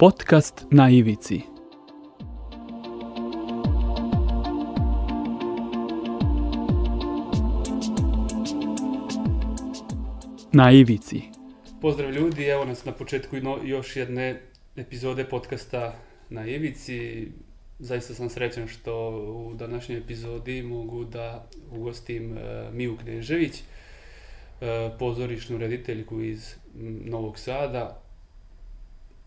Podcast na ivici. Na ivici. Pozdrav ljudi, evo nas na početku još jedne epizode podcasta na ivici. Zaista sam srećan što u današnjoj epizodi mogu da ugostim uh, Miju Knežević, uh, pozorišnu rediteljku iz Novog Sada.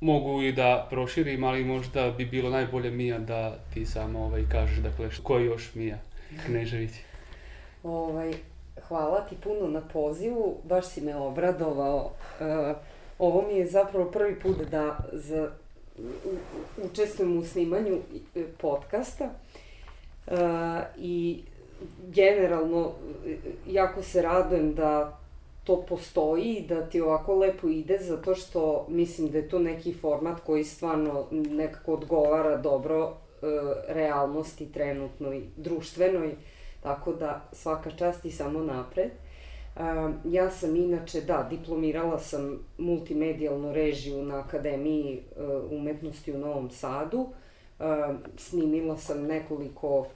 Mogu i da proširim, ali možda bi bilo najbolje Mija da ti samo ovaj, kažeš, dakle, ko je još Mija Knežević? Ovaj, hvala ti puno na pozivu, baš si me obradovao. Uh, ovo mi je zapravo prvi put da za, u, učestvujem u snimanju podcasta uh, i generalno jako se radujem da to postoji i da ti ovako lepo ide zato što mislim da je to neki format koji stvarno nekako odgovara dobro uh, realnosti trenutnoj, društvenoj, tako da svaka čast i samo napred. Uh, ja sam inače, da, diplomirala sam multimedijalnu režiju na Akademiji uh, umetnosti u Novom Sadu. Uh, snimila sam nekoliko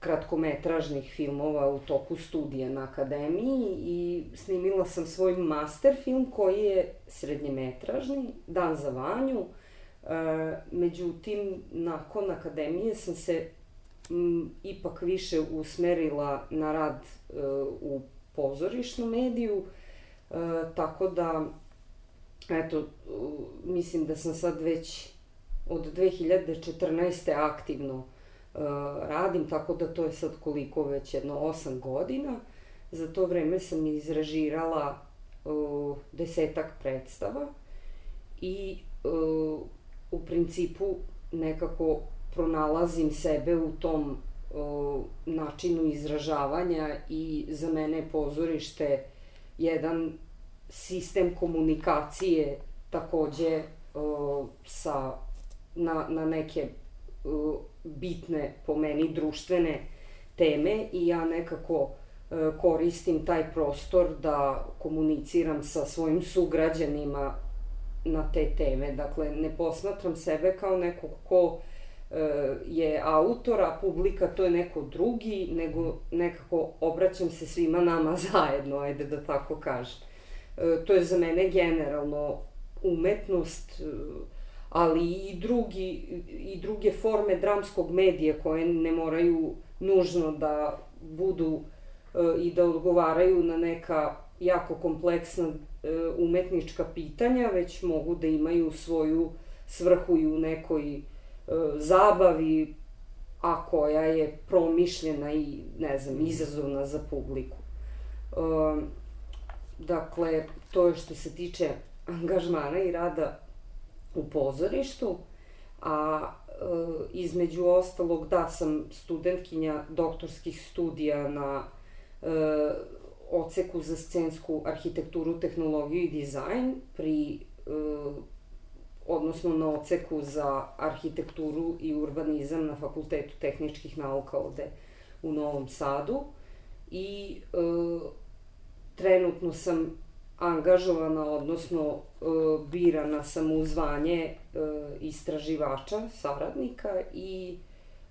kratkometražnih filmova u toku studija na Akademiji i snimila sam svoj master film koji je srednjemetražni, Dan za vanju. Uh, međutim, nakon Akademije sam se m, ipak više usmerila na rad uh, u pozorišnu mediju, e, tako da, eto, mislim da sam sad već od 2014. aktivno e, radim, tako da to je sad koliko već jedno 8 godina. Za to vreme sam izrežirala e, desetak predstava i e, u principu nekako pronalazim sebe u tom o, načinu izražavanja i za mene je pozorište jedan sistem komunikacije takođe o, sa, na, na neke o, bitne po meni društvene teme i ja nekako e, koristim taj prostor da komuniciram sa svojim sugrađanima na te teme. Dakle, ne posmatram sebe kao nekog ko je autor, a publika to je neko drugi, nego nekako obraćam se svima nama zajedno, ajde da tako kažem. E, to je za mene generalno umetnost, e, ali i, drugi, i druge forme dramskog medija koje ne moraju nužno da budu e, i da odgovaraju na neka jako kompleksna umetnička pitanja, već mogu da imaju svoju svrhu i u nekoj zabavi, a koja je promišljena i, ne znam, izazovna za publiku. E, dakle, to je što se tiče angažmana i rada u pozorištu, a e, između ostalog, da, sam studentkinja doktorskih studija na e, oceku za scensku arhitekturu, tehnologiju i dizajn pri e, odnosno na oceku za arhitekturu i urbanizam na Fakultetu tehničkih nauka ovde u Novom Sadu i e, trenutno sam angažovana, odnosno e, birana sam u zvanje e, istraživača, saradnika i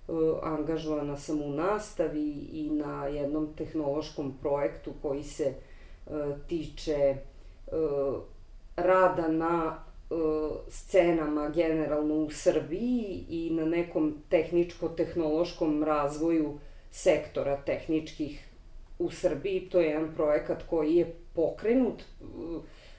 e, angažovana sam u nastavi i na jednom tehnološkom projektu koji se tiče rada na scenama generalno u Srbiji i na nekom tehničko-tehnološkom razvoju sektora tehničkih u Srbiji. To je jedan projekat koji je pokrenut,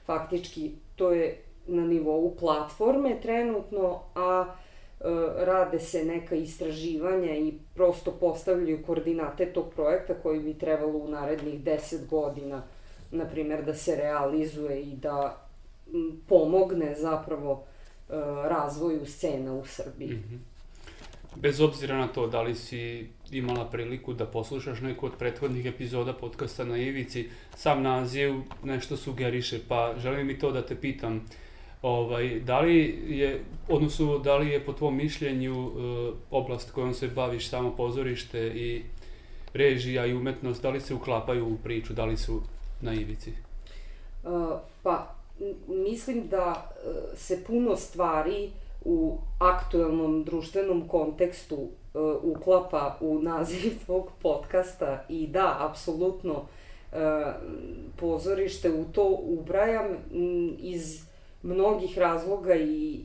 faktički to je na nivou platforme trenutno, a e, rade se neka istraživanja i prosto postavljaju koordinate tog projekta koji bi trebalo u narednih 10 godina, na primer, da se realizuje i da pomogne zapravo e, razvoju scena u Srbiji. Mm -hmm. Bez obzira na to da li si imala priliku da poslušaš neku od prethodnih epizoda podcasta na Ivici, sam naziv nešto sugeriše, pa želim i to da te pitam, ovaj, da li je, odnosno da li je po tvom mišljenju e, oblast kojom se baviš samo pozorište i režija i umetnost, da li se uklapaju u priču, da li su na Ivici? Uh, pa mislim da e, se puno stvari u aktuelnom društvenom kontekstu e, uklapa u naziv tvog podcasta i da, apsolutno e, pozorište u to ubrajam iz mnogih razloga i,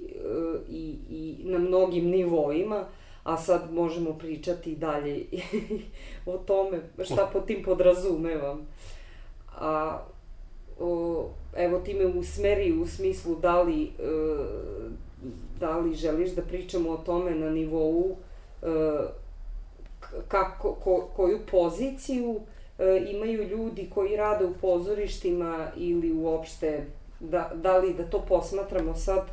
i, i na mnogim nivoima, a sad možemo pričati dalje o tome šta po tim podrazumevam. A o, evo ti me usmeri u smislu da li, e, da li želiš da pričamo o tome na nivou e, kako, ko, koju poziciju e, imaju ljudi koji rade u pozorištima ili uopšte da, da li da to posmatramo sad e,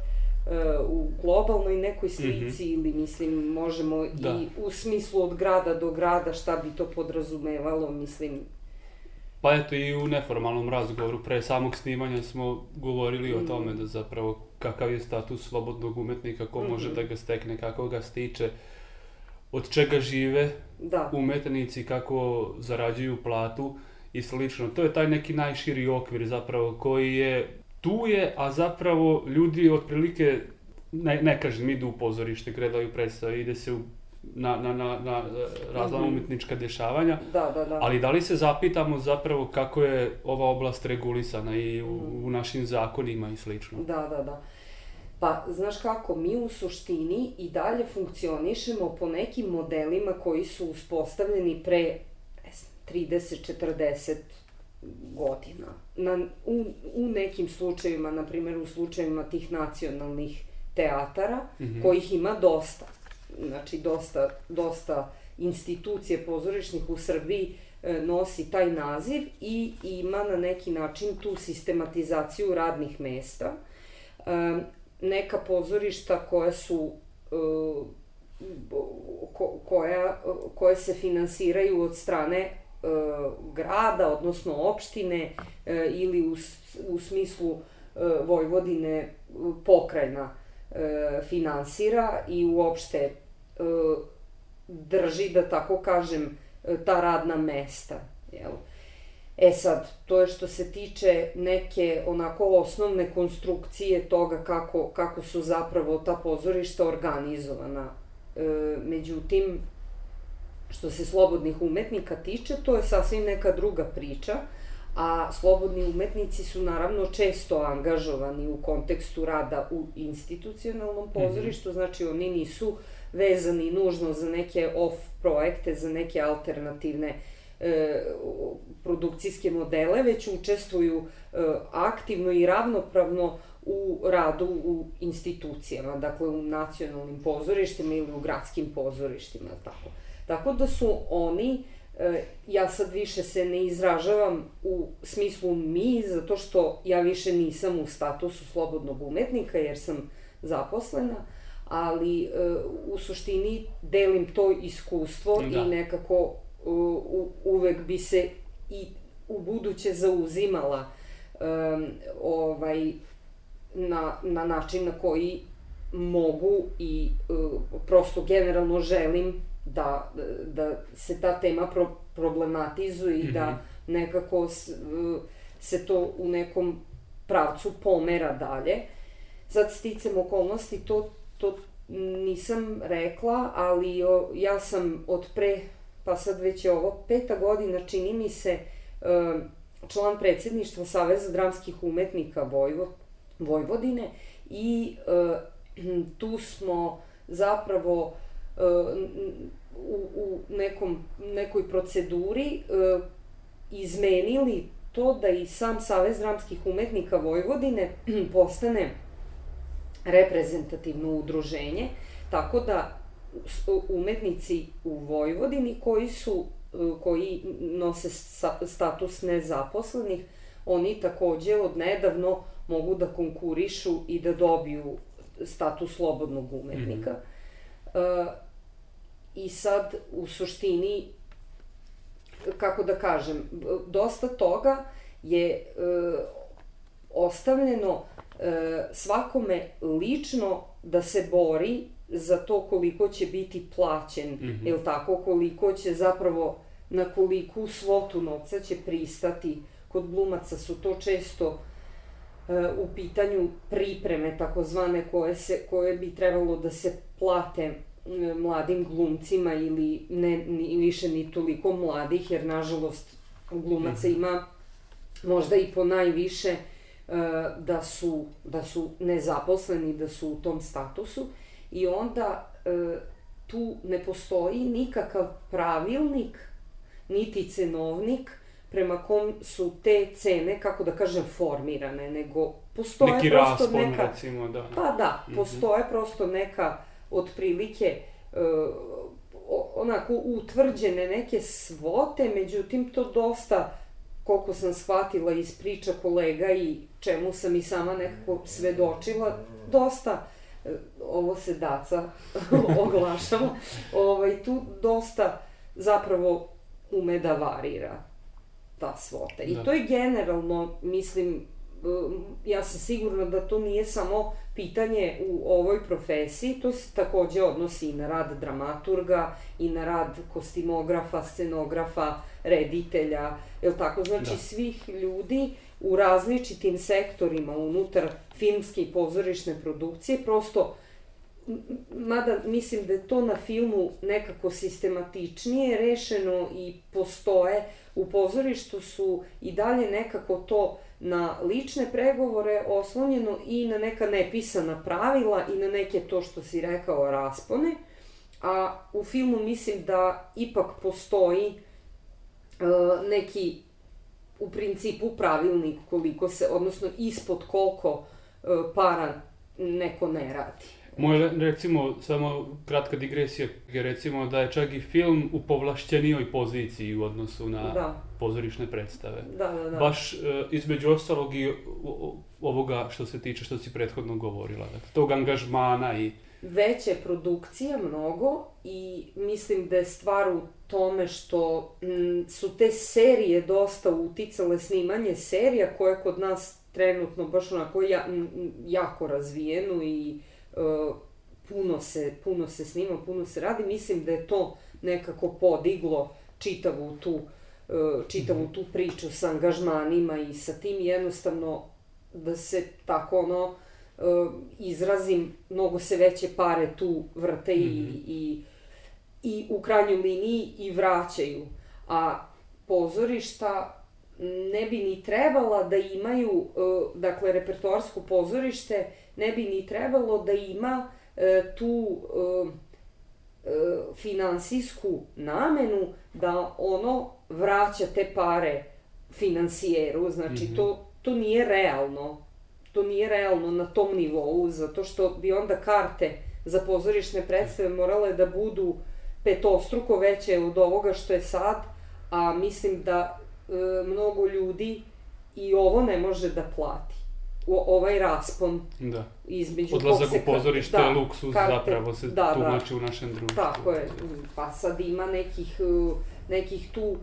u globalnoj nekoj slici mm -hmm. ili mislim možemo da. i u smislu od grada do grada šta bi to podrazumevalo mislim Pa eto i u neformalnom razgovoru pre samog snimanja smo govorili mm. o tome da zapravo kakav je status slobodnog umetnika, ko mm -hmm. može mhm. da ga stekne, kako ga stiče, od čega žive da. umetnici, kako zarađuju platu i slično. To je taj neki najširi okvir zapravo koji je tu je, a zapravo ljudi otprilike, ne, ne kažem, idu u pozorište, gledaju predstave, ide se u na, na, na, na razna mm -hmm. umetnička dešavanja. Da, da, da. Ali da li se zapitamo zapravo kako je ova oblast regulisana i u, mm. u našim zakonima i slično? Da, da, da. Pa, znaš kako, mi u suštini i dalje funkcionišemo po nekim modelima koji su uspostavljeni pre 30-40 godina. Na, u, u nekim slučajevima, na primjer u slučajevima tih nacionalnih teatara, mm -hmm. kojih ima dosta znači dosta, dosta institucije pozorišnih u Srbiji e, nosi taj naziv i ima na neki način tu sistematizaciju radnih mesta. E, neka pozorišta koja su e, koja, koje se finansiraju od strane grada, odnosno opštine ili u, u smislu Vojvodine pokrajna finansira i uopšte E, drži, da tako kažem, e, ta radna mesta. Jel? E sad, to je što se tiče neke onako osnovne konstrukcije toga kako, kako su zapravo ta pozorišta organizovana. E, međutim, što se slobodnih umetnika tiče, to je sasvim neka druga priča, a slobodni umetnici su naravno često angažovani u kontekstu rada u institucionalnom mhm. pozorištu, mm -hmm. znači oni nisu vezani nužno za neke off projekte, za neke alternativne e, produkcijske modele, već učestvuju e, aktivno i ravnopravno u radu u institucijama, dakle u nacionalnim pozorištima ili u gradskim pozorištima, tako. Tako da su oni, ja sad više se ne izražavam u smislu mi, zato što ja više nisam u statusu slobodnog umetnika, jer sam zaposlena, ali e, u suštini delim to iskustvo da. i nekako u, uvek bi se i u buduće zauzimala um, ovaj, na, na način na koji mogu i uh, prosto generalno želim da, da se ta tema pro, problematizuje i mm -hmm. da mhm. nekako s, uh, se to u nekom pravcu pomera dalje. Sad sticam okolnosti, to to nisam rekla, ali o, ja sam od pre, pa sad već je ovo peta godina, čini mi se, član predsedništva Saveza dramskih umetnika Vojvo, Vojvodine i tu smo zapravo u, u nekom, nekoj proceduri izmenili to da i sam Savez dramskih umetnika Vojvodine postane reprezentativno udruženje, tako da umetnici u Vojvodini koji su koji nose status nezaposlenih, oni takođe od nedavno mogu da konkurišu i da dobiju status slobodnog umetnika. Mm -hmm. E, I sad, u suštini, kako da kažem, dosta toga je e, ostavljeno e, svakome lično da se bori za to koliko će biti plaćen, mm -hmm. jel tako, koliko će zapravo, na koliku svotu novca će pristati. Kod glumaca su to često u pitanju pripreme takozvane koje, se, koje bi trebalo da se plate mladim glumcima ili ne ni, više ni toliko mladih, jer nažalost glumaca mhm. ima možda i po najviše da su, da su nezaposleni, da su u tom statusu i onda tu ne postoji nikakav pravilnik, niti cenovnik prema kom su te cene, kako da kažem, formirane, nego postoje Neki prosto raspon, neka... recimo, da. Pa da, mm -hmm. postoje prosto neka, otprilike, uh, onako utvrđene neke svote, međutim to dosta, koliko sam shvatila iz priča kolega i čemu sam i sama nekako svedočila, dosta ovo se daca oglašava, ovaj, tu dosta zapravo ume da varira ta svota. I da. to je generalno, mislim, um, ja sam sigurna da to nije samo pitanje u ovoj profesiji, to se takođe odnosi i na rad dramaturga, i na rad kostimografa, scenografa, reditelja, je tako? Znači, da. svih ljudi u različitim sektorima unutar filmske i pozorišne produkcije, prosto mada mislim da je to na filmu nekako sistematičnije rešeno i postoje, u pozorištu su i dalje nekako to na lične pregovore oslonjeno i na neka nepisana pravila i na neke to što si rekao raspone, a u filmu mislim da ipak postoji uh, neki u principu pravilnik koliko se, odnosno ispod koliko uh, para neko ne radi. Moje, recimo, samo kratka digresija, je recimo da je čak i film u povlašćenijoj poziciji u odnosu na da. pozorišne predstave. Da, da, da. Baš uh, između ostalog i ovoga što se tiče što si prethodno govorila. Dakle, tog angažmana i... Veće produkcija mnogo i mislim da je stvar u tome što m, su te serije dosta uticale snimanje serija koje kod nas trenutno baš onako ja, m, jako razvijenu i uh, puno, se, puno se snima, puno se radi. Mislim da je to nekako podiglo čitavu tu, uh, čitavu tu priču sa angažmanima i sa tim jednostavno da se tako ono uh, izrazim, mnogo se veće pare tu vrte mm -hmm. i, mhm. i i u krajnjoj liniji i vraćaju. A pozorišta ne bi ni trebala da imaju, e, dakle, repertoarsko pozorište ne bi ni trebalo da ima e, tu e, finansijsku namenu da ono vraća te pare financijeru, znači mm -hmm. to, to nije realno. To nije realno na tom nivou, zato što bi onda karte za pozorišne predstave morale da budu petostruko veće od ovoga što je sad, a mislim da e, mnogo ljudi i ovo ne može da plati. O, ovaj raspon da. između... Odlazak u pozorište da, je luksuz karte, zapravo se da, tumači da. u našem društvu. Tako je, pa sad ima nekih, e, nekih tu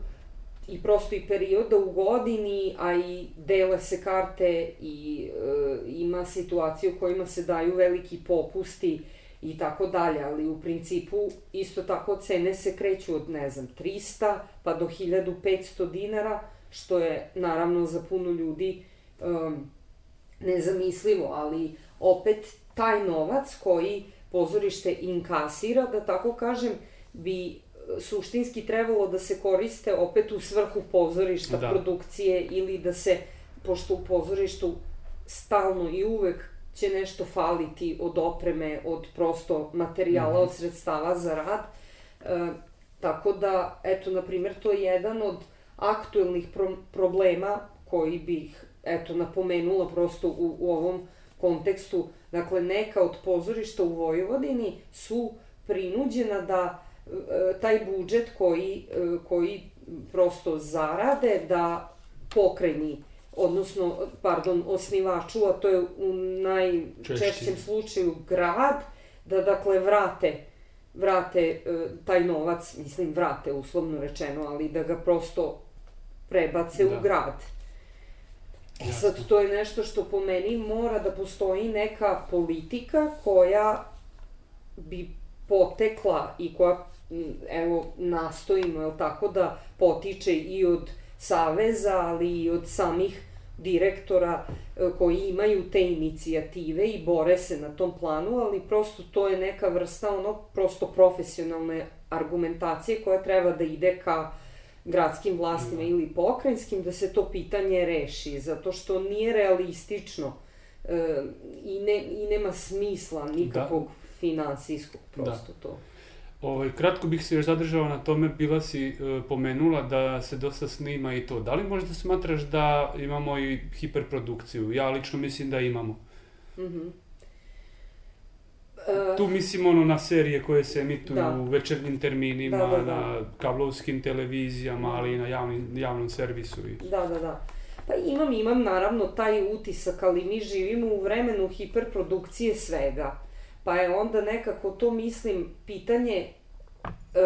i prosto i perioda u godini, a i dele se karte i e, ima situacije u kojima se daju veliki popusti i tako dalje, ali u principu isto tako cene se kreću od, ne znam, 300 pa do 1500 dinara, što je naravno za puno ljudi um, nezamislivo, ali opet taj novac koji pozorište inkasira, da tako kažem, bi uh, suštinski trebalo da se koriste opet u svrhu pozorišta, da. produkcije ili da se, pošto u pozorištu stalno i uvek će nešto faliti od opreme, od prosto materijala, mm -hmm. od sredstava za rad. E, tako da, eto, na primjer, to je jedan od aktuelnih pro problema koji bih, eto, napomenula prosto u, u ovom kontekstu. Dakle, neka od pozorišta u Vojvodini su prinuđena da e, taj budžet koji, e, koji prosto zarade da pokrajni odnosno, pardon, osnivaču, a to je u najčešćem slučaju grad, da dakle vrate vrate e, taj novac, mislim vrate uslovno rečeno, ali da ga prosto prebace da. u grad. E sad, to je nešto što po meni mora da postoji neka politika koja bi potekla i koja, evo, nastojimo, je tako, da potiče i od saveza, ali i od samih direktora e, koji imaju te inicijative i bore se na tom planu, ali prosto to je neka vrsta ono prosto profesionalne argumentacije koja treba da ide ka gradskim vlastima mm. ili pokrajinskim da se to pitanje reši, zato što nije realistično e, i, ne, i nema smisla nikakvog da. finansijskog prosto da. to. Ovaj, kratko bih se još zadržao na tome, bila si e, pomenula da se dosta snima i to. Da li možda smatraš da imamo i hiperprodukciju? Ja lično mislim da imamo. Mhm. Mm -hmm. Tu mislim ono na serije koje se emituju da. u večernjim terminima, da, da, da. na kablovskim televizijama, ali i na javnim, javnom servisu. I... Da, da, da. Pa imam, imam naravno taj utisak, ali mi živimo u vremenu hiperprodukcije svega pa je onda nekako to, mislim, pitanje, e,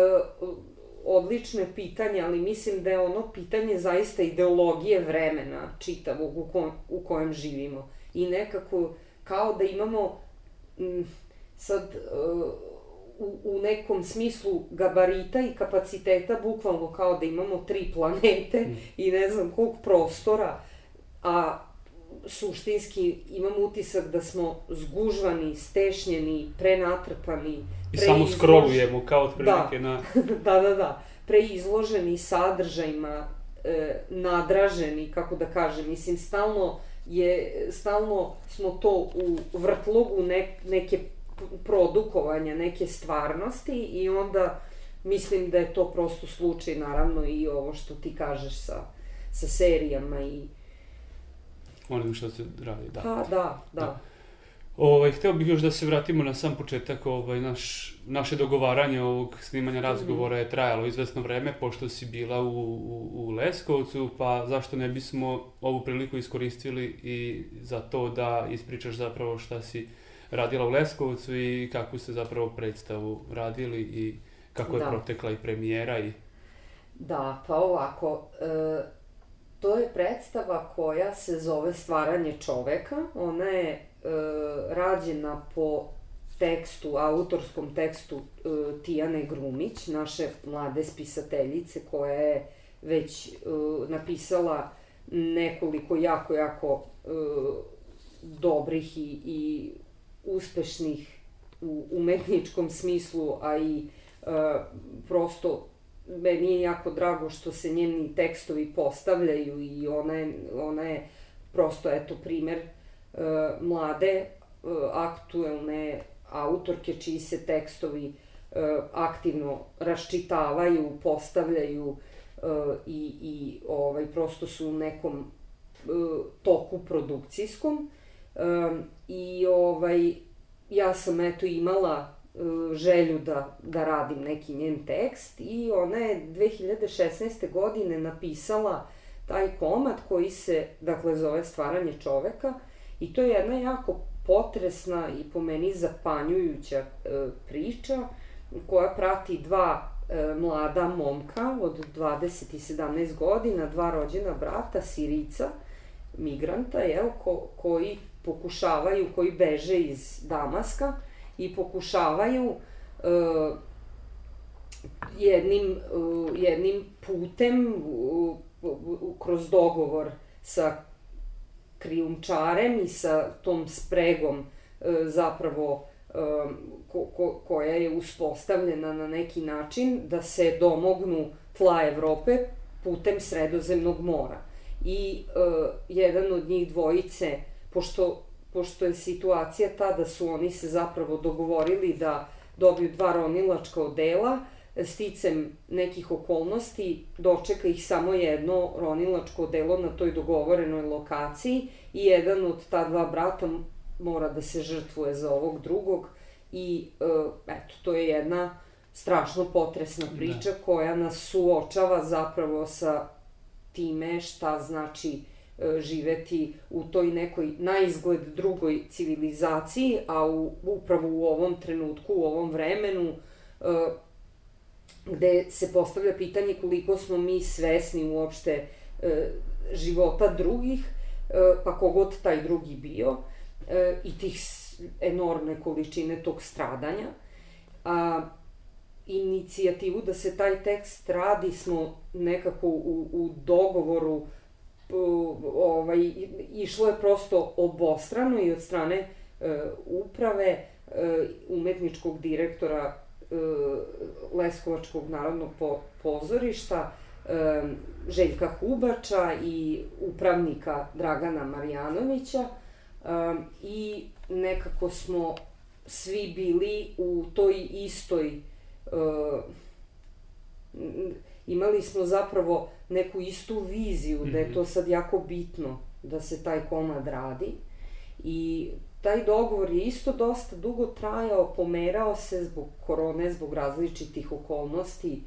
odlične pitanje, ali mislim da je ono pitanje zaista ideologije vremena čitavog u, ko, u kojem živimo. I nekako, kao da imamo m, sad e, u, u nekom smislu gabarita i kapaciteta, bukvalno kao da imamo tri planete mm. i ne znam kog prostora, a suštinski imam utisak da smo zgužvani, stešnjeni, prenatrpani, I samo scrollujemo kao otprilike da. na... da, da, da. Preizloženi sadržajima, e, nadraženi, kako da kažem, mislim, stalno je, stalno smo to u vrtlogu ne, neke produkovanja, neke stvarnosti i onda mislim da je to prosto slučaj, naravno, i ovo što ti kažeš sa, sa serijama i onim što se radi, da. Pa, da, da. da. Ovaj, hteo bih još da se vratimo na sam početak, ovaj, naš, naše dogovaranje ovog snimanja razgovora je trajalo izvesno vreme, pošto si bila u, u, u Leskovcu, pa zašto ne bismo ovu priliku iskoristili i za to da ispričaš zapravo šta si radila u Leskovcu i kakvu ste zapravo predstavu radili i kako je da. protekla i premijera i... Da, pa ovako, e, To je predstava koja se zove Stvaranje čoveka. Ona je e, rađena po tekstu, autorskom tekstu e, Tijane Grumić, naše mlade spisateljice koja je već e, napisala nekoliko jako, jako e, dobrih i, i uspešnih u umetničkom smislu, a i e, prosto meni je jako drago što se njeni tekstovi postavljaju i ona je, ona je prosto, eto, primer uh, mlade, uh, aktuelne autorke čiji se tekstovi uh, aktivno raščitavaju, postavljaju uh, i, i ovaj, prosto su u nekom uh, toku produkcijskom. Uh, I ovaj, ja sam eto imala E, želju da, da radim neki njen tekst i ona je 2016. godine napisala taj komad koji se, dakle, zove Stvaranje čoveka i to je jedna jako potresna i po meni zapanjujuća e, priča koja prati dva e, mlada momka od 20 i 17 godina, dva rođena brata, Sirica, migranta, jel, ko, koji pokušavaju, koji beže iz Damaska, i pokušavaju uh, jednim, uh, jednim putem uh, kroz dogovor sa krijumčarem i sa tom spregom uh, zapravo ko, ko, koja je uspostavljena na neki način da se domognu tla Evrope putem sredozemnog mora. I uh, jedan od njih dvojice, pošto pošto je situacija ta da su oni se zapravo dogovorili da dobiju dva ronilačka odela, sticem nekih okolnosti dočeka ih samo jedno ronilačko odelo na toj dogovorenoj lokaciji i jedan od ta dva brata mora da se žrtvuje za ovog drugog i e, eto, to je jedna strašno potresna priča da. koja nas suočava zapravo sa time šta znači E, živeti u toj nekoj naizgled drugoj civilizaciji, a u, upravo u ovom trenutku, u ovom vremenu, e, gde se postavlja pitanje koliko smo mi svesni uopšte e, života drugih, pa kogod taj drugi bio, i tih enormne količine tog stradanja. A, inicijativu da se taj tekst radi smo nekako u, u dogovoru ovaj, išlo je prosto obostrano i od strane e, uprave e, umetničkog direktora e, Leskovačkog narodnog po, pozorišta e, Željka Hubača i upravnika Dragana Marjanovića e, i nekako smo svi bili u toj istoj imali smo zapravo neku istu viziju mm -hmm. da je to sad jako bitno da se taj komad radi i taj dogovor je isto dosta dugo trajao, pomerao se zbog korone, zbog različitih okolnosti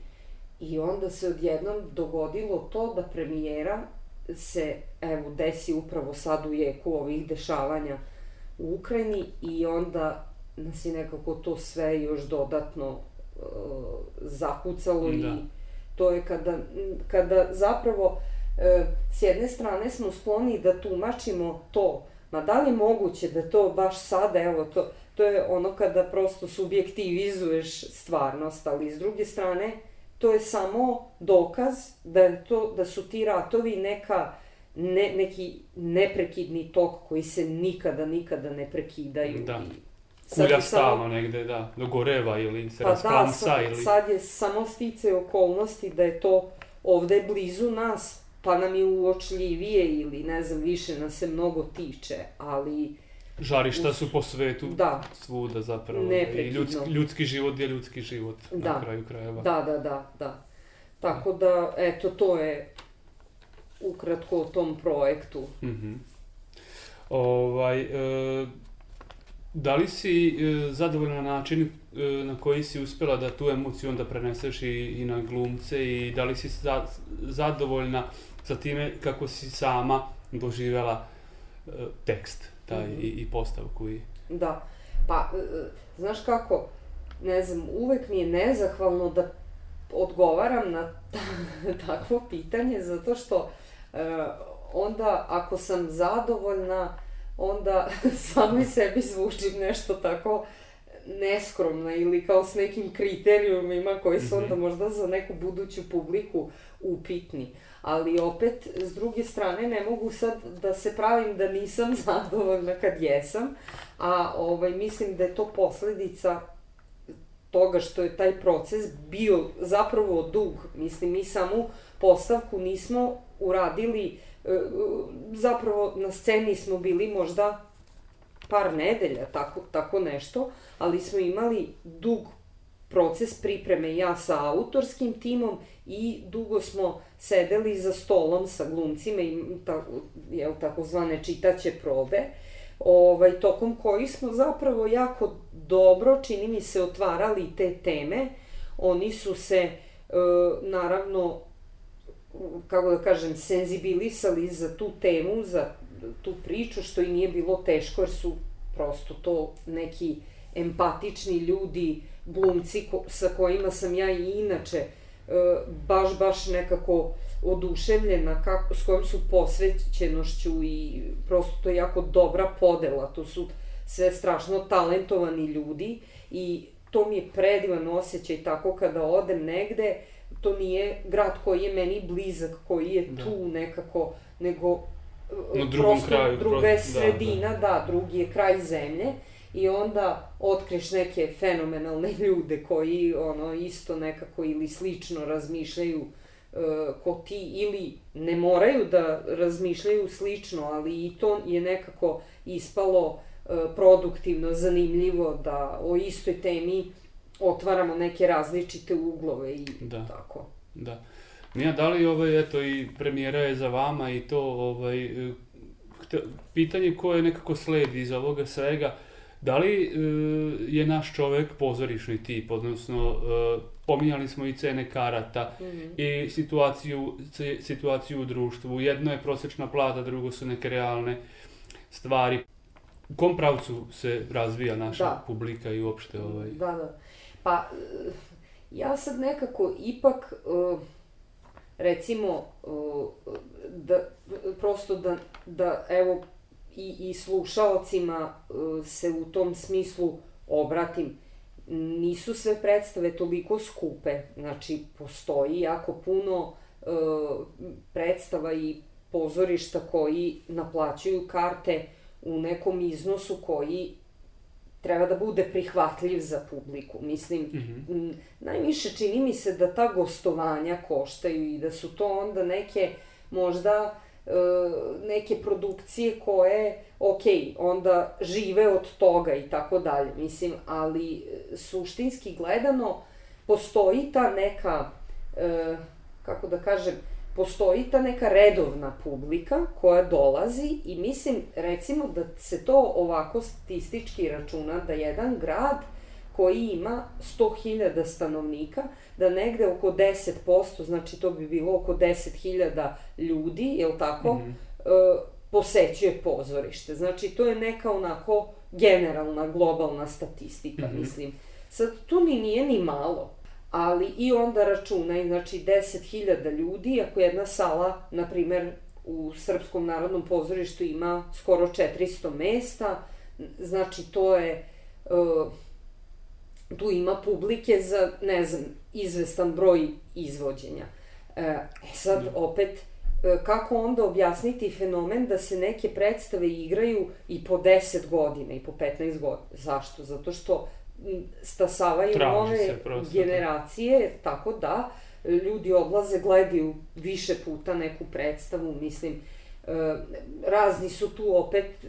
i onda se odjednom dogodilo to da premijera se evo desi upravo sad u jeku ovih dešavanja u Ukrajini i onda nas je nekako to sve još dodatno zakucalo da. i to je kada, kada zapravo uh, s jedne strane smo skloni da tumačimo to, ma da li je moguće da to baš sada, evo to, to je ono kada prosto subjektivizuješ stvarnost, ali s druge strane to je samo dokaz da, je to, da su ti ratovi neka ne, neki neprekidni tok koji se nikada, nikada ne prekidaju. Da. I Kulja stalno negde, da, dogoreva ili se pa rasplamsa da, sad, ili... sad je samo stice okolnosti da je to ovde blizu nas, pa nam je uočljivije ili ne znam, više nas se mnogo tiče, ali... Žarišta su po svetu, da. svuda zapravo. I ljudski, ljudski život je ljudski život da. na kraju krajeva. Da, da, da, da. Tako da, eto, to je ukratko o tom projektu. Mhm. Mm ovaj, e, Da li si e, zadovoljna na način e, na koji si uspela da tu emociju onda preneseš i, i na glumce i da li si za, zadovoljna sa time kako si sama doživela e, tekst taj, mm -hmm. i, i postavku? I... Da, pa e, e, znaš kako, ne znam, uvek mi je nezahvalno da odgovaram na takvo pitanje zato što e, onda ako sam zadovoljna onda samoj sebi zvučim nešto tako neskromno ili kao s nekim kriterijumima koji su onda mhm. možda za neku buduću publiku upitni. Ali opet, s druge strane, ne mogu sad da se pravim da nisam zadovoljna kad jesam, a ovaj, mislim da je to posledica toga što je taj proces bio zapravo dug. Mislim, mi samu postavku nismo uradili E, zapravo na sceni smo bili možda par nedelja, tako, tako nešto, ali smo imali dug proces pripreme ja sa autorskim timom i dugo smo sedeli za stolom sa glumcima i ta, jel, takozvane čitaće probe, ovaj, tokom koji smo zapravo jako dobro, čini mi se, otvarali te teme. Oni su se, e, naravno, kako da kažem, senzibilisali za tu temu, za tu priču, što i nije bilo teško, jer su prosto to neki empatični ljudi, glumci ko, sa kojima sam ja i inače e, baš, baš nekako oduševljena kako, s kojom su posvećenošću i prosto to je jako dobra podela, to su sve strašno talentovani ljudi i to mi je predivan osjećaj tako kada odem negde, to nije grad koji je meni blizak, koji je da. tu nekako, nego Na drugom prosto kraju, druga je sredina, da, da. da, drugi je kraj zemlje i onda otkriš neke fenomenalne ljude koji ono isto nekako ili slično razmišljaju uh, ko ti ili ne moraju da razmišljaju slično, ali i to je nekako ispalo uh, produktivno, zanimljivo da o istoj temi otvaramo neke različite uglove i da. tako. Da. Mija, da li ovaj, eto, i premijera je za vama i to, ovaj, pitanje koje nekako sledi iz ovoga svega, da li e, je naš čovek pozorišni tip, odnosno e, pominjali smo i cene karata mm -hmm. i situaciju, situaciju u društvu. Jedno je prosečna plata, drugo su neke realne stvari. U kom pravcu se razvija naša da. publika i uopšte ovaj... Da, da. Pa, ja sad nekako ipak, eh, recimo, eh, da, prosto da, da evo, i, i slušaocima se u tom smislu obratim. Nisu sve predstave toliko skupe, znači postoji jako puno predstava i pozorišta koji naplaćuju karte u nekom iznosu koji treba da bude prihvatljiv za publiku. Mislim, mm -hmm. najviše čini mi se da ta gostovanja koštaju i da su to onda neke možda e, neke produkcije koje, ok, onda žive od toga i tako dalje. Mislim, ali e, suštinski gledano postoji ta neka, e, kako da kažem, postoji ta neka redovna publika koja dolazi i mislim recimo da se to ovako statistički računa da jedan grad koji ima 100.000 stanovnika, da negde oko 10%, znači to bi bilo oko 10.000 ljudi, je li tako, mm -hmm. posećuje pozorište. Znači to je neka onako generalna, globalna statistika, mm -hmm. mislim. Sad, to ni nije ni malo ali i onda računaj, znači 10.000 ljudi, ako jedna sala, na primer, u Srpskom narodnom pozorištu ima skoro 400 mesta, znači to je, uh, tu ima publike za, ne znam, izvestan broj izvođenja. E, sad, da. opet, e, kako onda objasniti fenomen da se neke predstave igraju i po 10 godina i po 15 godina? Zašto? Zato što stasavaju Traži nove prosto, generacije, da. tako da ljudi odlaze, gledaju više puta neku predstavu, mislim, e, razni su tu opet e,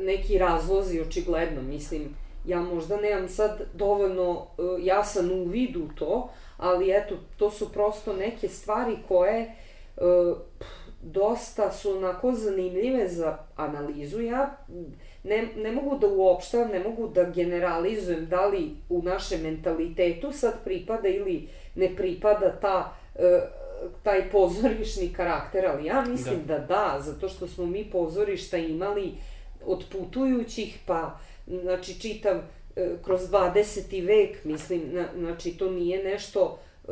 neki razlozi, očigledno, mislim, ja možda nemam sad dovoljno e, jasan uvid u to, ali eto, to su prosto neke stvari koje dosta su onako zanimljive za analizu. Ja ne, ne mogu da uopštavam, ne mogu da generalizujem da li u našem mentalitetu sad pripada ili ne pripada ta, e, taj pozorišni karakter, ali ja mislim da. da da, zato što smo mi pozorišta imali od putujućih pa, znači čitav e, kroz 20. vek, mislim, na, znači to nije nešto e,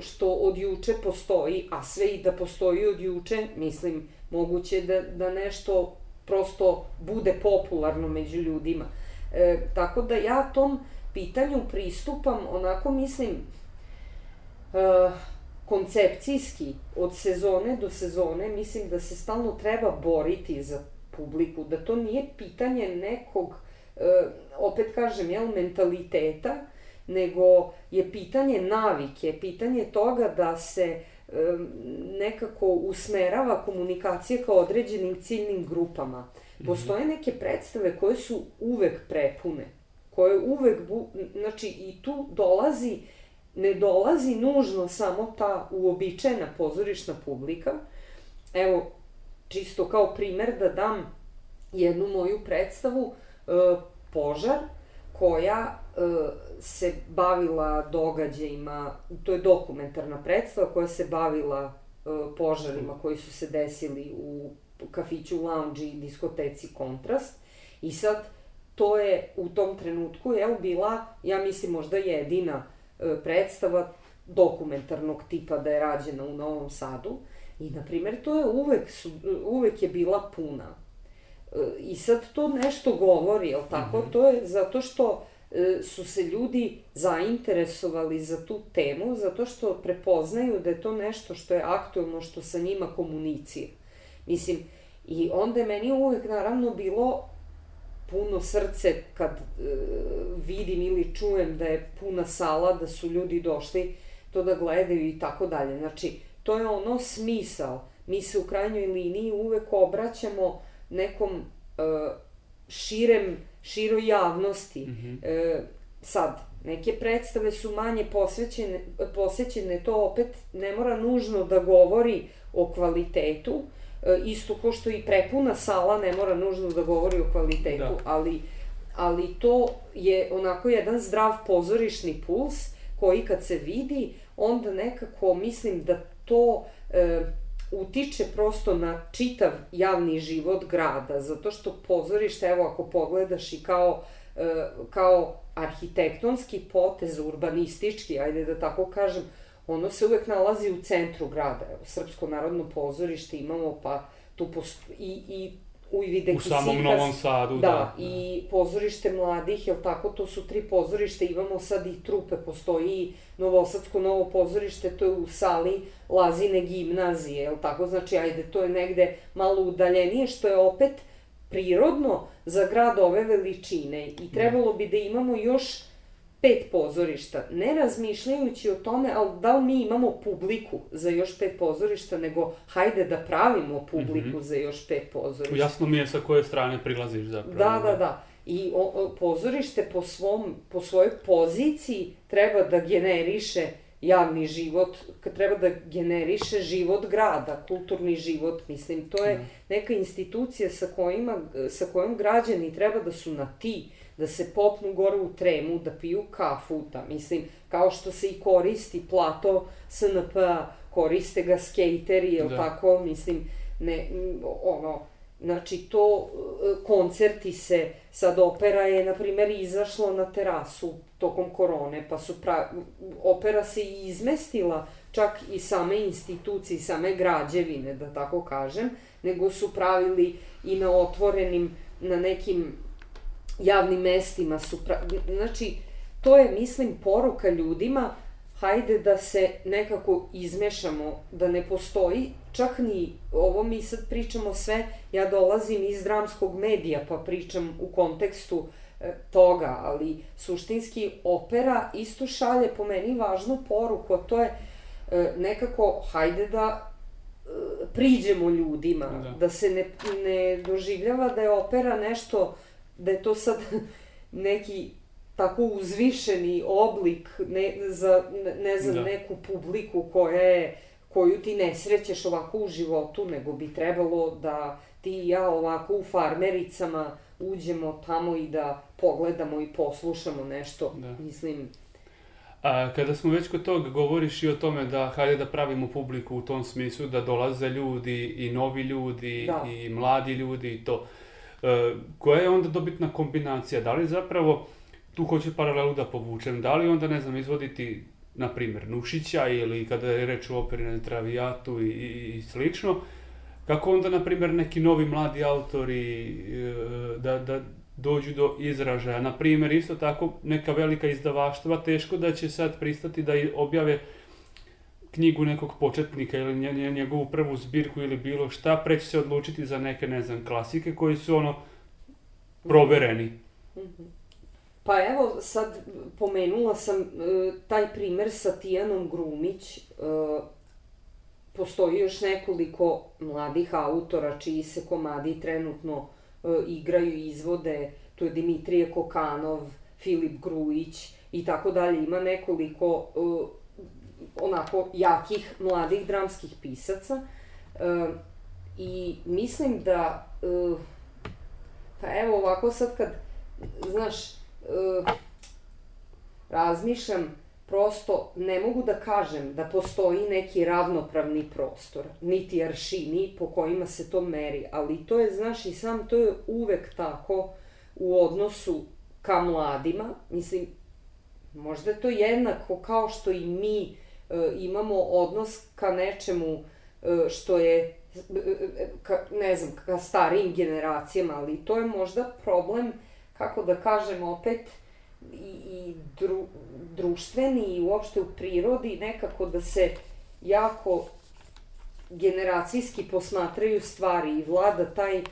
što od juče postoji, a sve i da postoji od juče, mislim, moguće da, da nešto prosto bude popularno među ljudima. E, tako da ja tom pitanju pristupam onako mislim e, koncepcijski od sezone do sezone mislim da se stalno treba boriti za publiku, da to nije pitanje nekog e, opet kažem jel mentaliteta nego je pitanje navike, pitanje toga da se nekako usmerava komunikacija ka određenim ciljnim grupama. Mhm. Postoje neke predstave koje su uvek prepune, koje uvek, bu, znači i tu dolazi, ne dolazi nužno samo ta uobičajena pozorišna publika. Evo, čisto kao primer da dam jednu moju predstavu, e, Požar, koja se bavila događajima, to je dokumentarna predstava koja se bavila e, požarima koji su se desili u kafiću Lounge i diskoteci Kontrast. I sad, to je u tom trenutku, jel, bila, ja mislim, možda jedina e, predstava dokumentarnog tipa da je rađena u Novom Sadu. I, na primer, to je uvek, uvek je bila puna. E, I sad to nešto govori, jel tako? Mm -hmm. To je zato što E, su se ljudi zainteresovali za tu temu zato što prepoznaju da je to nešto što je aktuelno, što sa njima komunicira. Mislim, i onda je meni uvek naravno bilo puno srce kad e, vidim ili čujem da je puna sala, da su ljudi došli to da gledaju i tako dalje. Znači, to je ono smisao. Mi se u krajnjoj liniji uvek obraćamo nekom e, širem široj javnosti. Mm -hmm. e, sad, neke predstave su manje posvećene, posvećene, to opet ne mora nužno da govori o kvalitetu, e, isto ko što i prepuna sala ne mora nužno da govori o kvalitetu, da. ali, ali to je onako jedan zdrav pozorišni puls koji kad se vidi, onda nekako mislim da to e, utiče prosto na čitav javni život grada, zato što pozorište, evo ako pogledaš i kao, e, kao arhitektonski potez, urbanistički, ajde da tako kažem, ono se uvek nalazi u centru grada. Evo, Srpsko narodno pozorište imamo, pa tu posto... i, i Ujvide U samom Novom Sadu, da, da. i pozorište mladih, jel tako, to su tri pozorište, imamo sad i trupe, postoji i Novosadsko novo pozorište, to je u sali Lazine gimnazije, jel tako, znači, ajde, to je negde malo udaljenije, što je opet prirodno za grad ove veličine. I trebalo bi da imamo još pet pozorišta, ne razmišljajući o tome, ali da li mi imamo publiku za još pet pozorišta, nego hajde da pravimo publiku mm -hmm. za još pet pozorišta. Jasno mi je sa koje strane prilaziš zapravo. Da, da, da. I o, o, pozorište po, svom, po svojoj poziciji treba da generiše javni život, treba da generiše život grada, kulturni život, mislim, to je neka institucija sa, kojima, sa kojom građani treba da su na ti, da se popnu gore u tremu, da piju kafu, da, mislim, kao što se i koristi plato SNP, koriste ga skejteri, jel da. tako, mislim, ne, ono, Znači, to, koncerti se, sad opera je, na primer, izašlo na terasu tokom korone, pa su pra, opera se i izmestila, čak i same institucije, same građevine, da tako kažem, nego su pravili i na otvorenim, na nekim javnim mestima su pra... Znači, to je, mislim, poruka ljudima, hajde da se nekako izmešamo, da ne postoji čak ni, ovo mi sad pričamo sve, ja dolazim iz dramskog medija pa pričam u kontekstu e, toga, ali suštinski opera isto šalje po meni važnu poruku, a to je e, nekako, hajde da e, priđemo ljudima, da, da se ne, ne doživljava da je opera nešto, da je to sad neki tako uzvišeni oblik ne, za, ne za da. neku publiku koja je koju ti ne srećeš ovako u životu, nego bi trebalo da ti i ja ovako u farmericama uđemo tamo i da pogledamo i poslušamo nešto, da. mislim... A kada smo već kod toga, govoriš i o tome da hajde da pravimo publiku u tom smislu, da dolaze ljudi i novi ljudi da. i mladi ljudi i to. E, koja je onda dobitna kombinacija? Da li zapravo, tu hoću paralelu da povučem, da li onda, ne znam, izvoditi na primjer, Nušića ili kada je reč o operi Travijatu i, i, i slično, kako onda, na primjer, neki novi mladi autori e, da, da dođu do izražaja. Na primjer, isto tako, neka velika izdavaštva, teško da će sad pristati da objave knjigu nekog početnika ili njegovu prvu zbirku ili bilo šta, pre će se odlučiti za neke, ne znam, klasike koji su ono provereni. -hmm. Pa evo, sad pomenula sam e, taj primer sa Tijanom Grumić. E, postoji još nekoliko mladih autora čiji se komadi trenutno e, igraju i izvode. To je Dimitrije Kokanov, Filip Grujić i tako dalje. Ima nekoliko e, onako jakih mladih dramskih pisaca. E, I mislim da, e, pa evo ovako sad kad, znaš, uh, razmišljam, prosto ne mogu da kažem da postoji neki ravnopravni prostor, niti aršini po kojima se to meri, ali to je, znaš, i sam to je uvek tako u odnosu ka mladima, mislim, možda je to jednako kao što i mi e, imamo odnos ka nečemu e, što je, e, ka, ne znam, ka starijim generacijama, ali to je možda problem kako da kažem opet, i, i dru, društveni i uopšte u prirodi nekako da se jako generacijski posmatraju stvari i vlada taj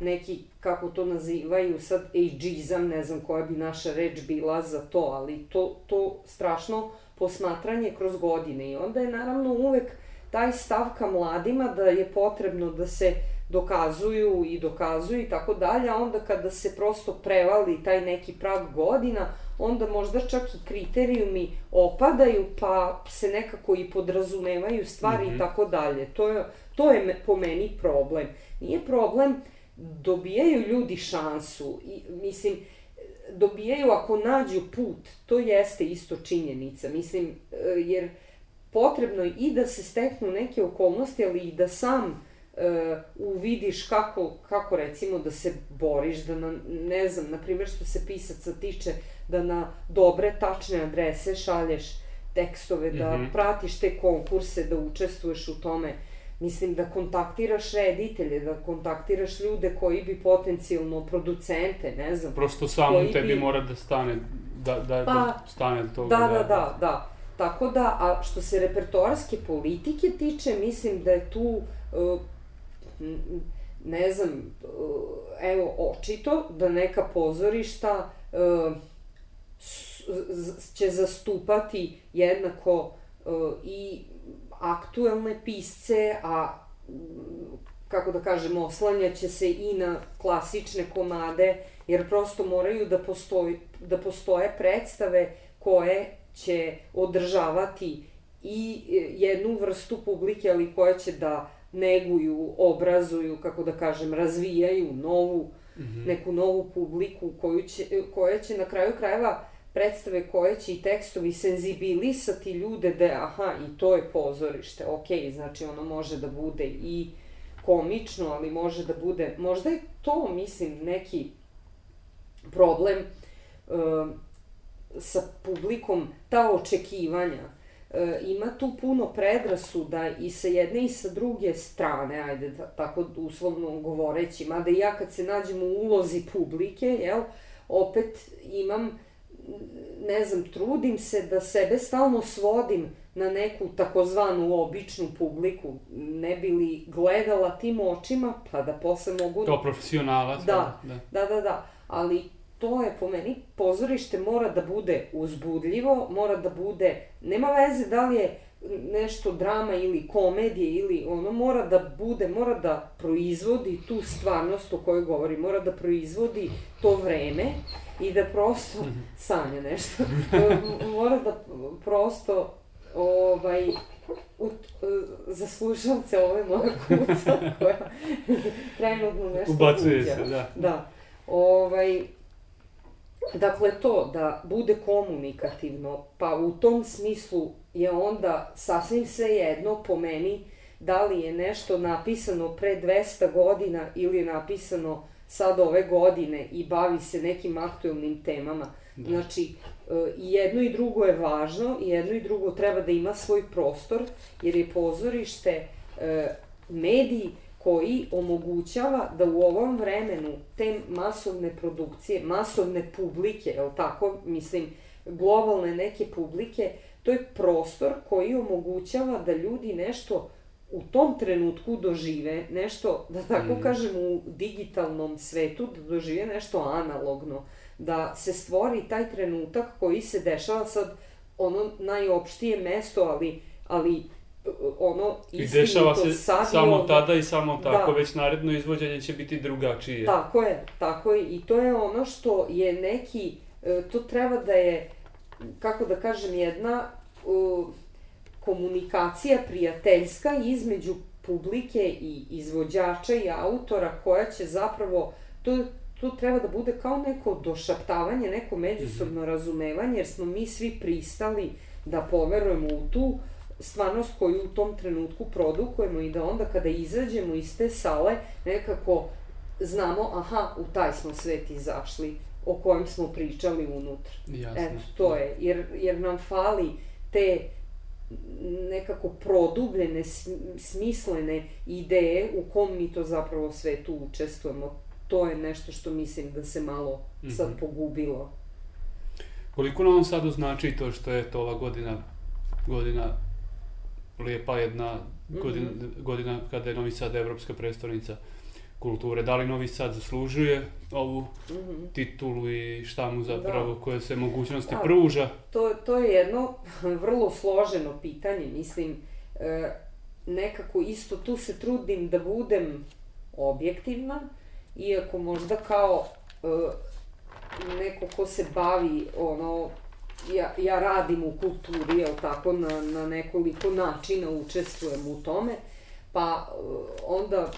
neki, kako to nazivaju sad, ageizam, ne znam koja bi naša reč bila za to, ali to, to strašno posmatranje kroz godine i onda je naravno uvek taj stav ka mladima da je potrebno da se dokazuju i dokazuju i tako dalje, a onda kada se prosto prevali taj neki prag godina, onda možda čak i kriterijumi opadaju, pa se nekako i podrazumevaju stvari mm -hmm. i mhm. tako dalje. To je, to je po meni problem. Nije problem, dobijaju ljudi šansu, i, mislim, dobijaju ako nađu put, to jeste isto činjenica, mislim, e, jer potrebno je i da se steknu neke okolnosti, ali i da sam uh, uvidiš kako, kako recimo da se boriš, da na, ne znam, na primjer što se pisaca tiče, da na dobre, tačne adrese šalješ tekstove, da mm -hmm. pratiš te konkurse, da učestvuješ u tome. Mislim da kontaktiraš reditelje, da kontaktiraš ljude koji bi potencijalno producente, ne znam. Prosto samo tebi bi... mora da stane, da, da, pa, da stane toga. Da, da, da, da. Tako da, a što se repertoarske politike tiče, mislim da je tu, uh, ne znam, uh, evo, očito da neka pozorišta uh, će zastupati jednako i aktuelne pisce, a kako da kažemo, oslanjaće se i na klasične komade, jer prosto moraju da, postoji, da postoje predstave koje će održavati i jednu vrstu publike, ali koje će da neguju, obrazuju, kako da kažem, razvijaju novu, mm -hmm. neku novu publiku koju će, koja će na kraju krajeva predstave koje će i tekstovi senzibilisati ljude da aha i to je pozorište, ok, znači ono može da bude i komično, ali može da bude, možda je to, mislim, neki problem uh, sa publikom, ta očekivanja. Uh, ima tu puno predrasuda i sa jedne i sa druge strane, ajde, tako uslovno govoreći, mada i ja kad se nađem u ulozi publike, jel, opet imam ne znam, trudim se da sebe stalno svodim na neku takozvanu običnu publiku, ne bi li gledala tim očima, pa da posle mogu... To profesionalac. Da, da, da, da, da, ali to je po meni, pozorište mora da bude uzbudljivo, mora da bude, nema veze da li je nešto drama ili komedije ili ono mora da bude, mora da proizvodi tu stvarnost o kojoj govori, mora da proizvodi to vreme i da prosto sanja nešto. mora da prosto ovaj u, za slušalce ove moje kuca koja trenutno nešto Ubacuje se, da. Da. Ovaj, Dakle, to da bude komunikativno, pa u tom smislu je onda sasvim sve jedno po meni da li je nešto napisano pre 200 godina ili je napisano sad ove godine i bavi se nekim aktuelnim temama. Da. Znači, e, i jedno i drugo je važno, i jedno i drugo treba da ima svoj prostor, jer je pozorište e, mediji koji omogućava da u ovom vremenu te masovne produkcije, masovne publike, je tako, mislim, globalne neke publike, to je prostor koji omogućava da ljudi nešto u tom trenutku dožive nešto, da tako mm. kažem, u digitalnom svetu, da dožive nešto analogno, da se stvori taj trenutak koji se dešava sad, ono najopštije mesto, ali, ali ono I dešava se sad samo ovde. tada i samo tako, da. već naredno izvođenje će biti drugačije. Tako je, tako je. I to je ono što je neki, e, to treba da je, kako da kažem, jedna uh, komunikacija prijateljska između publike i izvođača i autora koja će zapravo, to, to treba da bude kao neko došaptavanje, neko međusobno -hmm. razumevanje, jer smo mi svi pristali da poverujemo u tu stvarnost koju u tom trenutku produkujemo i da onda kada izađemo iz te sale nekako znamo, aha, u taj smo svet izašli o kojem smo pričali unutra. Jasno. Eto, to je, jer, jer nam fali te nekako produbljene, smislene ideje u kom mi to zapravo svetu učestvujemo. To je nešto što mislim da se malo mm -hmm. sad pogubilo. Koliko nam sad znači to što je to ova godina, godina lijepa jedna godina, mm -hmm. godina kada je Novi Sad evropska predstavnica kulture. Da li Novi Sad zaslužuje ovu mm -hmm. titulu i šta mu zapravo, da. koje se mogućnosti da, pruža? To, to je jedno vrlo složeno pitanje, mislim, e, nekako isto tu se trudim da budem objektivna, iako možda kao e, neko ko se bavi ono ja, ja radim u kulturi, jel tako, na, na nekoliko načina učestvujem u tome, pa e, onda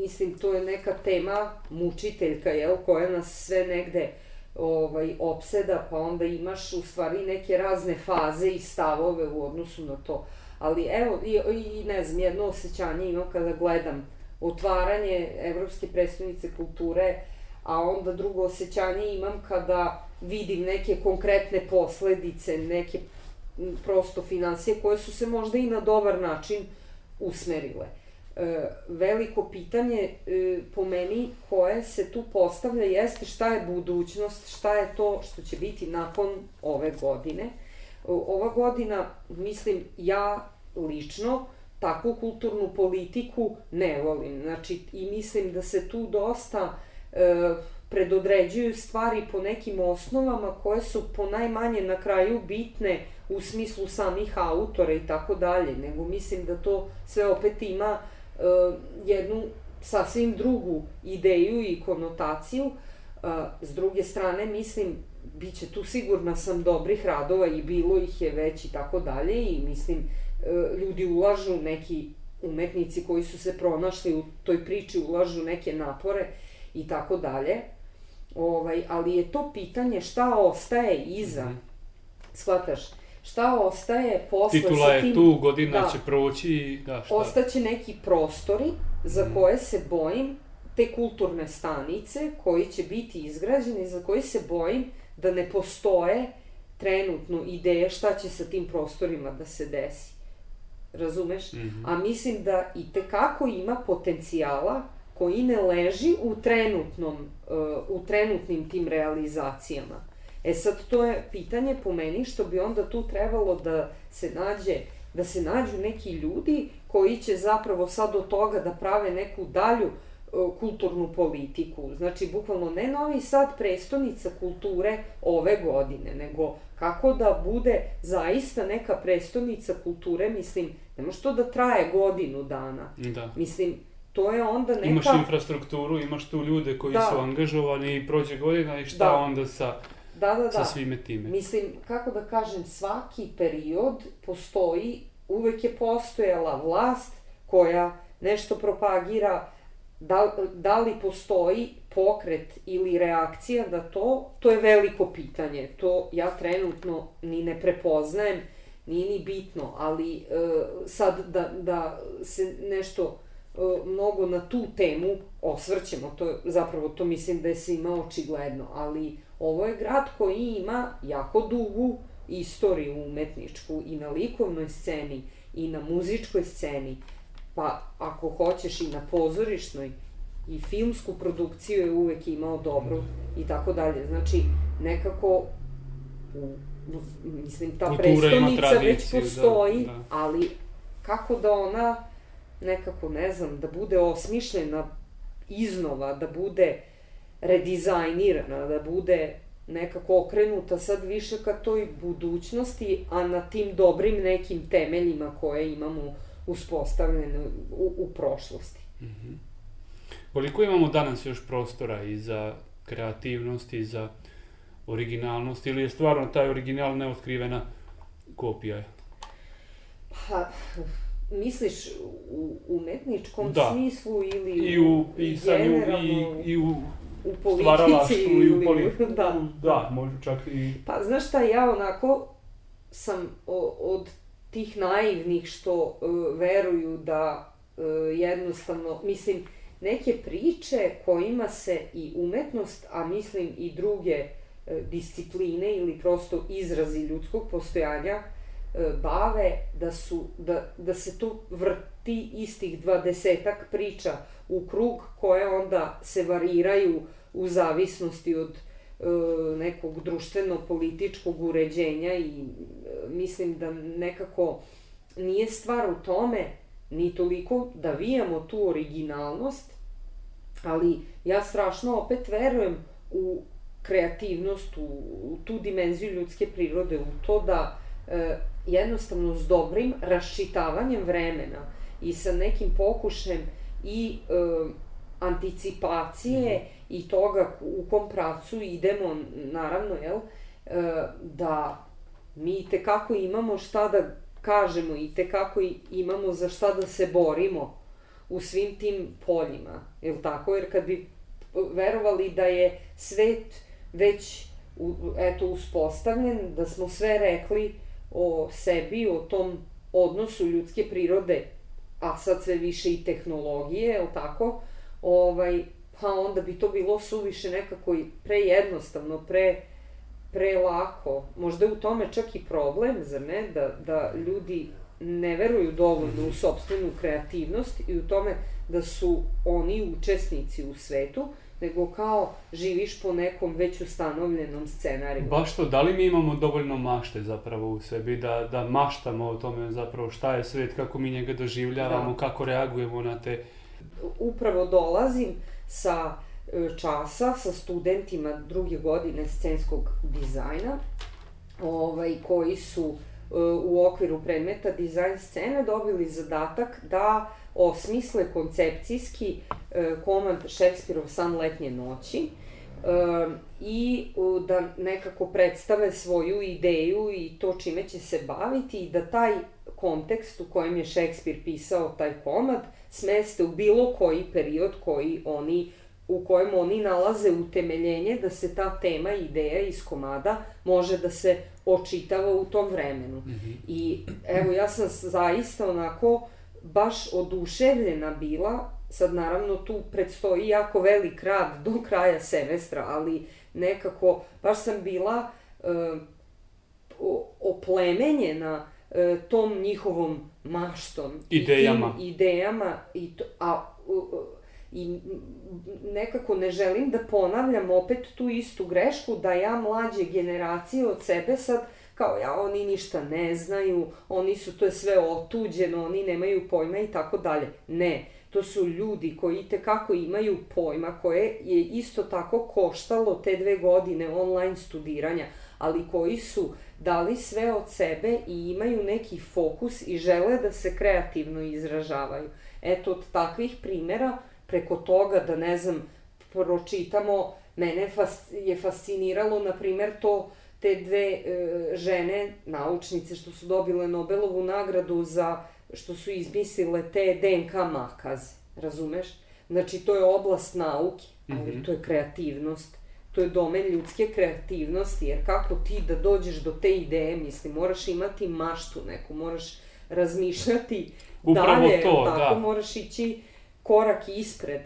mislim to je neka tema mučiteljka jel koja nas sve negde ovaj opseda pa onda imaš u stvari neke razne faze i stavove u odnosu na to ali evo i, i ne znam jedno osjećanje imam kada gledam otvaranje evropske predstavnice kulture a onda drugo osjećanje imam kada vidim neke konkretne posledice, neke prosto financije koje su se možda i na dobar način usmerile. E, veliko pitanje e, po meni koje se tu postavlja jeste šta je budućnost, šta je to što će biti nakon ove godine. E, ova godina, mislim, ja lično takvu kulturnu politiku ne volim. Znači, i mislim da se tu dosta e, predodređuju stvari po nekim osnovama koje su po najmanje na kraju bitne u smislu samih autora i tako dalje, nego mislim da to sve opet ima jednu sasvim drugu ideju i konotaciju. E, s druge strane, mislim, bit će tu sigurna sam dobrih radova i bilo ih je već i tako dalje i mislim, e, ljudi ulažu neki umetnici koji su se pronašli u toj priči ulažu neke napore i tako dalje. Ovaj, ali je to pitanje šta ostaje iza. Mm -hmm. Shvataš? Šta ostaje posle Titula je tim, tu, godina da, će proći, da, šta? Ostaće neki prostori za mm. koje se bojim, te kulturne stanice koji će biti izgrađeni, za koje se bojim da ne postoje trenutno ideje šta će sa tim prostorima da se desi. Razumeš? Mm -hmm. A mislim da i tekako ima potencijala koji ne leži u trenutnom, uh, u trenutnim tim realizacijama. E sad, to je pitanje po meni što bi onda tu trebalo da se nađe da se nađu neki ljudi koji će zapravo sad od toga da prave neku dalju uh, kulturnu politiku. Znači, bukvalno ne Novi Sad prestonica kulture ove godine, nego kako da bude zaista neka prestonica kulture, mislim, ne može to da traje godinu dana. Da. Mislim, to je onda neka... Imaš infrastrukturu, imaš tu ljude koji da. su angažovani i prođe godina i šta da. onda sa, da, da, da. sa svime time. Mislim, kako da kažem, svaki period postoji, uvek je postojala vlast koja nešto propagira, da, da li postoji pokret ili reakcija da to, to je veliko pitanje. To ja trenutno ni ne prepoznajem, nije ni bitno, ali e, sad da, da se nešto E, mnogo na tu temu osvrćemo, to zapravo to mislim da je svima očigledno, ali ovo je grad koji ima jako dugu istoriju umetničku i na likovnoj sceni i na muzičkoj sceni, pa ako hoćeš i na pozorišnoj i filmsku produkciju je uvek imao dobru i tako dalje. Znači, nekako u, mislim, ta Kultura prestonica već da, postoji, da, da. ali kako da ona nekako, ne znam, da bude osmišljena iznova, da bude redizajnirana, da bude nekako okrenuta sad više ka toj budućnosti, a na tim dobrim nekim temeljima koje imamo uspostavljene u, u prošlosti. Mm -hmm. Koliko imamo danas još prostora i za kreativnost i za originalnost ili je stvarno taj original neotkrivena kopija? Pa, Misliš u umetničkom da. smislu ili I u pisanju i, i u u politici i u poli... da. da, može čak i... Pa znaš šta, ja onako sam o, od tih naivnih što uh, veruju da uh, jednostavno, mislim, neke priče kojima se i umetnost, a mislim i druge uh, discipline ili prosto izrazi ljudskog postojanja E, bave, da, su, da, da se tu vrti istih dvadesetak priča u krug koje onda se variraju u zavisnosti od e, nekog društveno-političkog uređenja i e, mislim da nekako nije stvar u tome ni toliko da vijamo tu originalnost, ali ja strašno opet verujem u kreativnost, u, u tu dimenziju ljudske prirode, u to da e, jednostavno s dobrim raščitavanjem vremena i sa nekim pokušajem i e, anticipacije mm -hmm. I toga u kom pravcu idemo, naravno, jel, e, da mi te kako imamo šta da kažemo i te kako imamo za šta da se borimo u svim tim poljima, jel tako? Jer kad bi verovali da je svet već u, eto uspostavljen, da smo sve rekli, o sebi, o tom odnosu ljudske prirode, a sad sve više i tehnologije, je tako? Ovaj, pa onda bi to bilo suviše nekako i prejednostavno, pre, pre lako. Možda je u tome čak i problem, zar ne? Da, da ljudi ne veruju dovoljno u sopstvenu kreativnost i u tome da su oni učesnici u svetu, nego kao živiš po nekom već ustanovljenom scenariju. Baš to, da li mi imamo dovoljno mašte zapravo u sebi, da, da maštamo o tome zapravo šta je svet, kako mi njega doživljavamo, Da. kako reagujemo na te... Upravo dolazim sa e, časa sa studentima druge godine scenskog dizajna, ovaj, koji su e, u okviru predmeta dizajn scene dobili zadatak da osmisle koncepcijski e, komad Šekspirov san letnje noći i da nekako predstave svoju ideju i to čime će se baviti i da taj kontekst u kojem je Šekspir pisao taj komad smeste u bilo koji period koji oni u kojem oni nalaze utemeljenje da se ta tema, ideja iz komada može da se očitava u tom vremenu. I evo, ja sam zaista onako baš oduševljena bila, sad naravno tu predstoji jako velik rad do kraja semestra, ali nekako baš sam bila e, o- oplemenjena tom njihovom maštom. Idejama. I tim idejama, i to, a i nekako ne želim da ponavljam opet tu istu grešku da ja mlađe generacije od sebe sad kao ja, oni ništa ne znaju, oni su, to je sve otuđeno, oni nemaju pojma i tako dalje. Ne, to su ljudi koji tekako imaju pojma, koje je isto tako koštalo te dve godine online studiranja, ali koji su dali sve od sebe i imaju neki fokus i žele da se kreativno izražavaju. Eto, od takvih primera, preko toga da, ne znam, pročitamo, mene fas, je fasciniralo, na primer, to te dve e, žene, naučnice, što su dobile Nobelovu nagradu za što su izmislile te DNK makaze, razumeš? Znači, to je oblast nauke, ali Mhm. to je kreativnost. To je domen ljudske kreativnosti, jer kako ti da dođeš do te ideje, mislim, moraš imati maštu neku, moraš razmišljati Upravo dalje, to, tako, da. moraš ići korak ispred.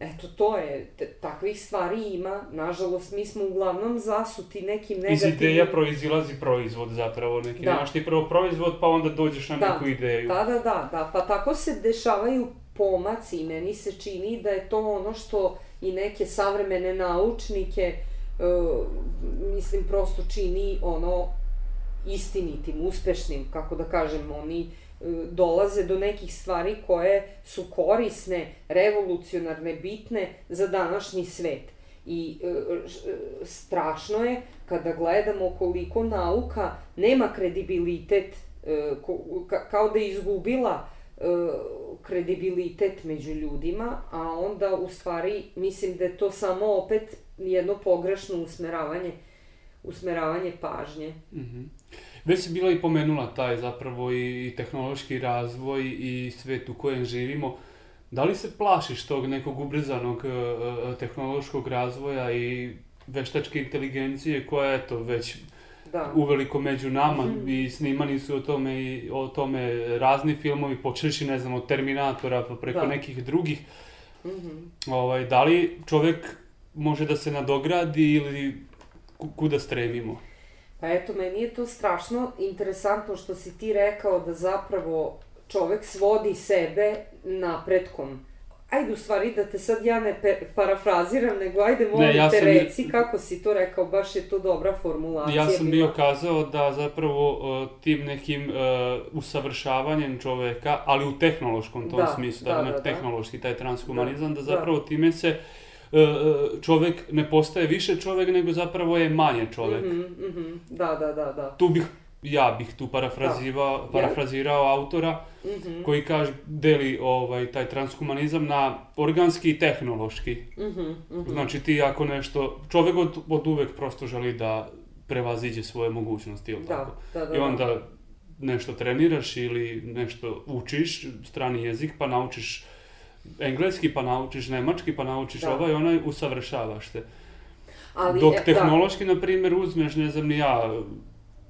Eto, to je, takvih stvari ima, nažalost, mi smo uglavnom zasuti nekim Iz negativnim... ideja proizilazi proizvod zapravo, neki Da. nemaš ti prvo proizvod pa onda dođeš na Da. neku ideju. Da, da, da, da, pa tako se dešavaju pomaci i meni se čini da je to ono što i neke savremene naučnike, e, mislim, prosto čini ono istinitim, uspešnim, kako da kažem, oni e, dolaze do nekih stvari koje su korisne, revolucionarne, bitne za današnji svet. I e, e, strašno je kada gledamo koliko nauka nema kredibilitet, kao da je izgubila kredibilitet među ljudima, a onda u stvari mislim da je to samo opet jedno pogrešno usmeravanje usmeravanje pažnje. Mhm. Već si bila i pomenula taj zapravo i, i tehnološki razvoj i svet u kojem živimo. Da li se plašiš tog nekog ubrzanog e, e, tehnološkog razvoja i veštačke inteligencije koja je to već Da. uveliko među nama Mhm. i snimani su o tome i o tome razni filmovi počeši ne znam od Terminatora pa preko Da. nekih drugih Mhm. ovaj da li čovjek može da se nadogradi ili ku- kuda stremimo Pa eto, meni je to strašno interesantno što si ti rekao da zapravo čovek svodi sebe napretkom. Ajde u stvari da te sad ja ne parafraziram, nego ajde molim ja te sam- reci kako si to rekao, baš je to dobra formulacija. Ja sam bio kazao da zapravo uh, tim nekim uh, usavršavanjem čoveka, ali u tehnološkom tom Da, smislu, da, da, da, da. tehnološki taj transhumanizam, da, Da, zapravo time se uh, uh, čovek ne postaje više čovek, nego zapravo je manje čovek. Mhm, mhm, Da, da, da, da. Tu bih, ja bih tu parafrazirao, parafrazirao autora Mhm, koji kaže, deli ovaj, taj transhumanizam na organski i tehnološki. mhm, mhm. Znači ti ako nešto, čovek od, od uvek prosto želi da prevaziđe svoje mogućnosti, ili Da, tako? da, da. I da. onda nešto treniraš ili nešto učiš, strani jezik, pa naučiš engleski, pa naučiš nemački, pa naučiš Da. ovaj, onaj, usavršavaš se. Ali, Dok e, tehnološki, na primjer, uzmeš, ne znam ni ja,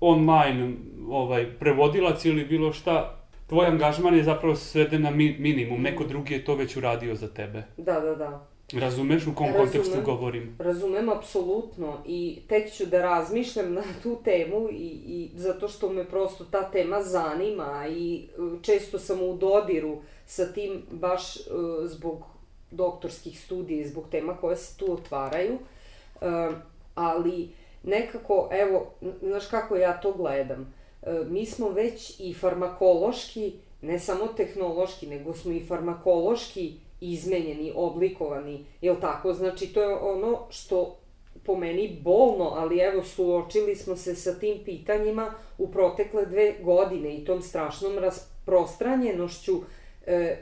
online ovaj, prevodilac ili bilo šta, tvoj angažman je zapravo sveden na mi- minimum, neko drugi je to već uradio za tebe. Da, da, da. Razumeš u kom Razumem. kontekstu govorim? Razumem apsolutno i tek ću da razmišljam na tu temu i, i zato što me prosto ta tema zanima i e, često sam u dodiru sa tim baš uh, zbog doktorskih studija i zbog tema koje se tu otvaraju. Uh, ali nekako, evo, znaš kako ja to gledam, uh, mi smo već i farmakološki, ne samo tehnološki, nego smo i farmakološki izmenjeni, oblikovani, jel tako? Znači, to je ono što po meni bolno, ali evo, suočili smo se sa tim pitanjima u protekle dve godine i tom strašnom rasprostranjenošću e,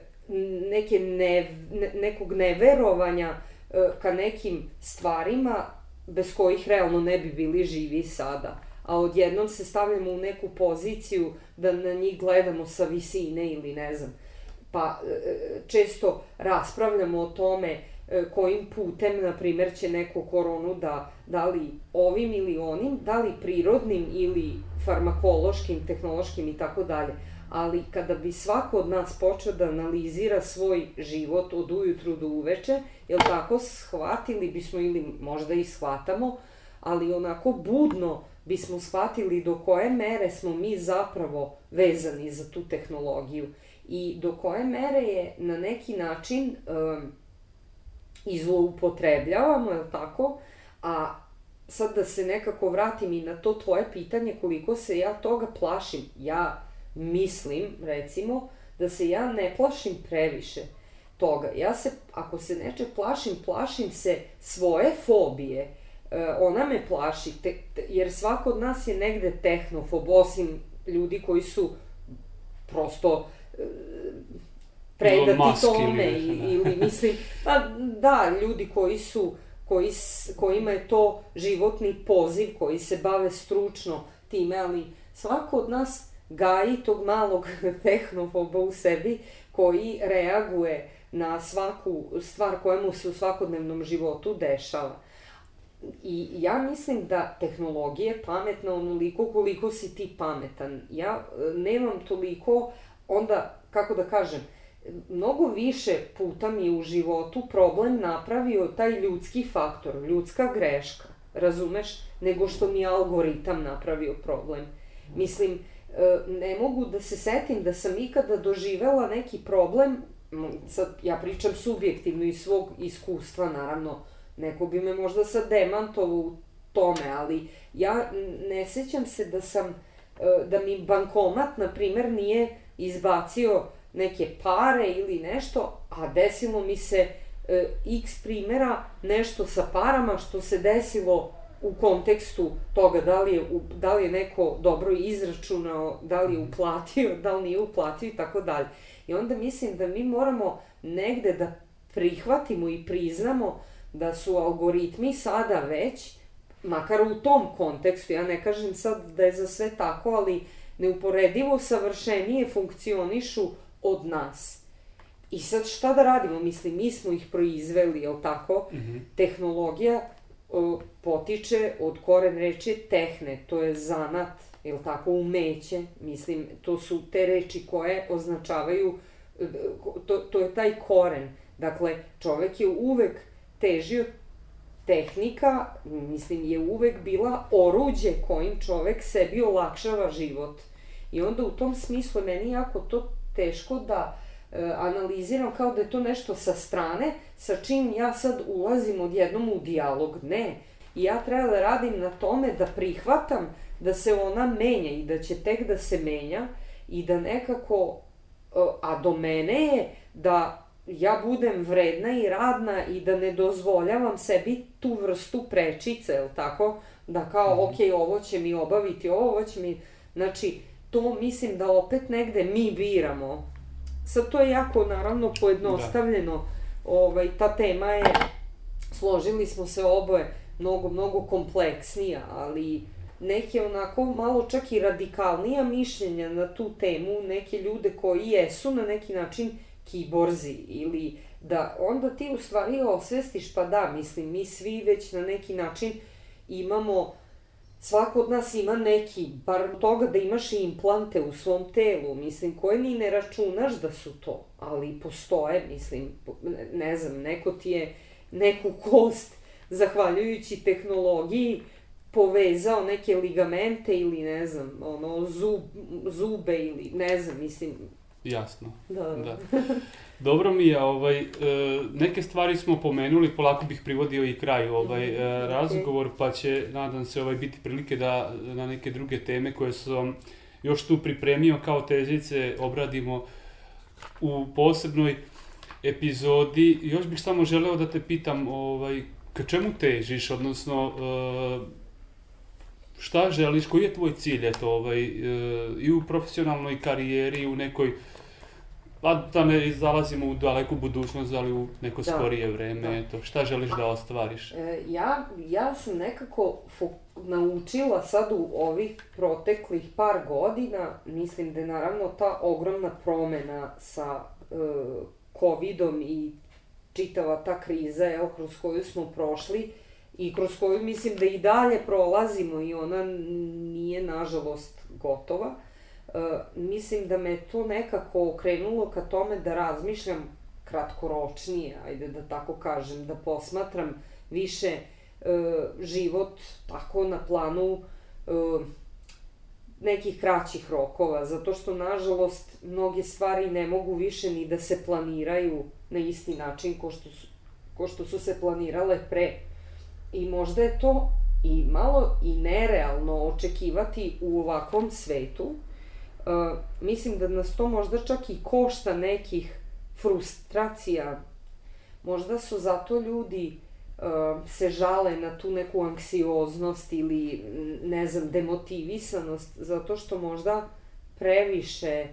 neke ne, ne, nekog neverovanja e, ka nekim stvarima bez kojih realno ne bi bili živi sada. A odjednom se stavljamo u neku poziciju da na njih gledamo sa visine ili ne znam pa e, često raspravljamo o tome e, kojim putem, na primer, će neko koronu da, da li ovim ili onim, da li prirodnim ili farmakološkim, tehnološkim i tako dalje. Ali kada bi svako od nas počeo da analizira svoj život od ujutru do uveče, jel tako, shvatili bismo ili možda i shvatamo, ali onako budno bismo shvatili do koje mere smo mi zapravo vezani za tu tehnologiju i do koje mere je na neki način um, izloupotrebljavamo, je li tako? A sad da se nekako vratim i na to tvoje pitanje koliko se ja toga plašim. Ja mislim, recimo, da se ja ne plašim previše toga. Ja se, ako se neče plašim, plašim se svoje fobije. E, ona me plaši, te, te, jer svako od nas je negde tehnofob, osim ljudi koji su prosto predati tome ili, da. ili mislim, pa da, ljudi koji su, koji, kojima je to životni poziv, koji se bave stručno time, ali svako od nas gaji tog malog tehnofoba u sebi koji reaguje na svaku stvar koja mu se u svakodnevnom životu dešava. I ja mislim da tehnologija je pametna onoliko koliko si ti pametan. Ja e, nemam toliko onda, kako da kažem, mnogo više puta mi u životu problem napravio taj ljudski faktor, ljudska greška, razumeš, nego što mi algoritam napravio problem. Mislim, ne mogu da se setim da sam ikada doživela neki problem, sad ja pričam subjektivno iz svog iskustva, naravno, neko bi me možda sad demantovao u tome, ali ja ne sećam se da sam, e, da mi bankomat, na primer, nije izbacio neke pare ili nešto, a desilo mi se e, x primera nešto sa parama što se desilo u kontekstu toga da li je, da li je neko dobro izračunao, da li je uplatio, da li nije uplatio i tako dalje. I onda mislim da mi moramo negde da prihvatimo i priznamo da su algoritmi sada već, makar u tom kontekstu, ja ne kažem sad da je za sve tako, ali neuporedivo savršenije funkcionišu od nas. I sad šta da radimo? Mislim, mi smo ih proizveli, jel tako? Mm -hmm. Tehnologija potiče od koren reči tehne, to je zanat, jel tako, umeće. Mislim, to su te reči koje označavaju, to, to je taj koren. Dakle, čovek je uvek težio tehnika, mislim, je uvek bila oruđe kojim čovek sebi olakšava život. I onda u tom smislu meni jako to teško da analiziram kao da je to nešto sa strane, sa čim ja sad ulazim odjednom u dijalog. Ne. I ja treba da radim na tome da prihvatam da se ona menja i da će tek da se menja i da nekako, e, a do mene je da ja budem vredna i radna i da ne dozvoljavam sebi tu vrstu prečice, je tako? Da kao, mm -hmm. ok, ovo će mi obaviti, ovo će mi... Znači, to mislim da opet negde mi biramo. Sad to je jako, naravno, pojednostavljeno. Da. Ovaj, ta tema je, složili smo se oboje, mnogo, mnogo kompleksnija, ali neke onako malo čak i radikalnija mišljenja na tu temu, neke ljude koji jesu na neki način kiborzi ili da onda ti u stvari osvestiš, pa da, mislim, mi svi već na neki način imamo, svako od nas ima neki, bar toga da imaš i implante u svom telu, mislim, koje ni ne računaš da su to, ali postoje, mislim, ne znam, neko ti je neku kost zahvaljujući tehnologiji povezao neke ligamente ili ne znam, ono, zub, zube ili ne znam, mislim. Jasno. Da, da. Da. Dobro mi je, ovaj, e, neke stvari smo pomenuli, polako bih privodio i kraju ovaj Mhm, e, okej. razgovor, pa će, nadam se, ovaj, biti prilike da na neke druge teme koje sam još tu pripremio kao tezice obradimo u posebnoj epizodi. Još bih samo želeo da te pitam, ovaj, ka čemu težiš, odnosno, e, šta želiš, koji je tvoj cilj, eto, ovaj, i u profesionalnoj karijeri, i u nekoj Pa da ne zalazimo u daleku budućnost, ali u neko Da. skorije vreme, Da. eto, šta želiš da ostvariš? E, ja, ja sam nekako fo- naučila sad u ovih proteklih par godina, mislim da je naravno ta ogromna promena sa e, covidom i čitava ta kriza evo, kroz koju smo prošli i kroz koju mislim da i dalje prolazimo i ona nije nažalost gotova. E, mislim da me to nekako okrenulo ka tome da razmišljam kratkoročnije, ajde da tako kažem, da posmatram više e, život tako na planu e, nekih kraćih rokova, zato što nažalost mnoge stvari ne mogu više ni da se planiraju na isti način ko što su, ko što su se planirale pre. I možda je to i malo i nerealno očekivati u ovakvom svetu. Uh, mislim da nas to možda čak i košta nekih frustracija. Možda su zato ljudi uh, se žale na tu neku anksioznost ili ne znam, demotivisanost, zato što možda previše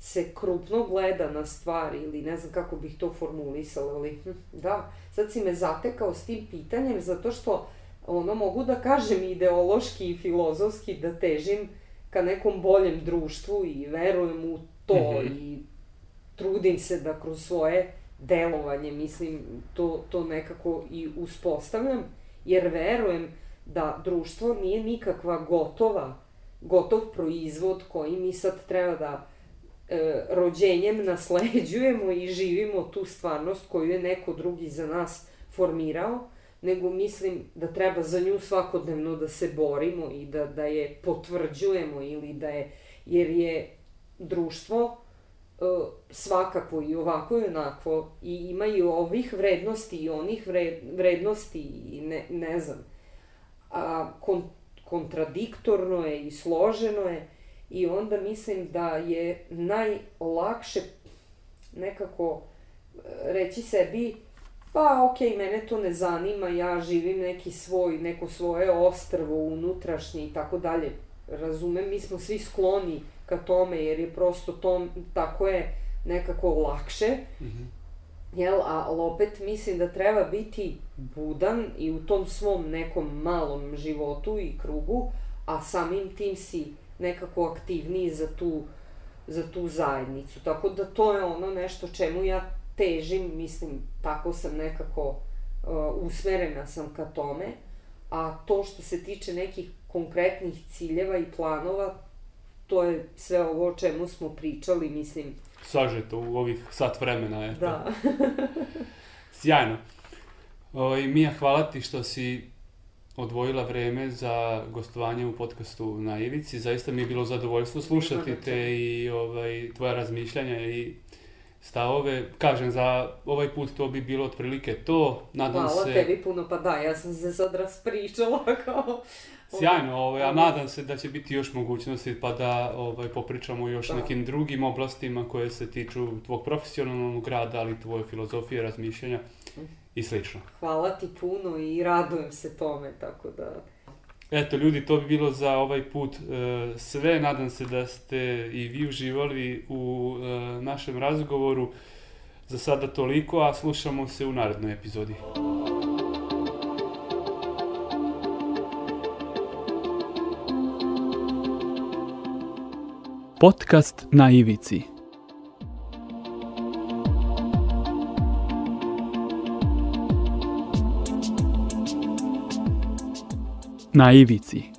se krupno gleda na stvari ili ne znam kako bih to formulisala, ali hm, da, sad si me zatekao s tim pitanjem zato što ono mogu da kažem ideološki i filozofski da težim ka nekom boljem društvu i verujem u to Mhm. i trudim se da kroz svoje delovanje, mislim, to, to nekako i uspostavljam, jer verujem da društvo nije nikakva gotova, gotov proizvod koji mi sad treba da e, rođenjem nasleđujemo i živimo tu stvarnost koju je neko drugi za nas formirao, nego mislim da treba za nju svakodnevno da se borimo i da, da je potvrđujemo ili da je, jer je društvo e, svakako i ovako i onako i ima i ovih vrednosti i onih vre, vrednosti i ne, ne znam. A kon, kontradiktorno je i složeno je i onda mislim da je najlakše nekako e, reći sebi pa okej, mene to ne zanima, ja živim neki svoj, neko svoje ostrvo unutrašnje i tako dalje. Razumem, mi smo svi skloni ka tome jer je prosto to, tako je nekako lakše, Mhm. jel, ali opet mislim da treba biti budan i u tom svom nekom malom životu i krugu, a samim tim si nekako aktivniji za tu, za tu zajednicu. Tako da to je ono nešto čemu ja težim, mislim, tako sam nekako uh, usmerena sam ka tome, a to što se tiče nekih konkretnih ciljeva i planova, to je sve ovo o čemu smo pričali, mislim, Sažeto u ovih sat vremena, eto. da. Sjajno. Ovaj, Mija, hvala ti što si odvojila vreme za gostovanje u podcastu na Ivici. Zaista mi je bilo zadovoljstvo slušati na te i ovaj, tvoja razmišljanja i stavove. Kažem, za ovaj put to bi bilo otprilike to. Nadam Hvala se... tebi puno, pa da, ja sam se sad raspričala kao... Sjajno, ovaj, a ono- nadam se da će biti još mogućnosti pa da ovaj, popričamo još Da. nekim drugim oblastima koje se tiču tvog profesionalnog rada, ali tvoje filozofije, razmišljanja i slično. Hvala ti puno i radujem se tome, tako da... Eto ljudi, to bi bilo za ovaj put e, sve. Nadam se da ste i vi uživali u e, našem razgovoru. Za sada toliko, a slušamo se u narednoj epizodi. Podcast na ivici. Na ivici.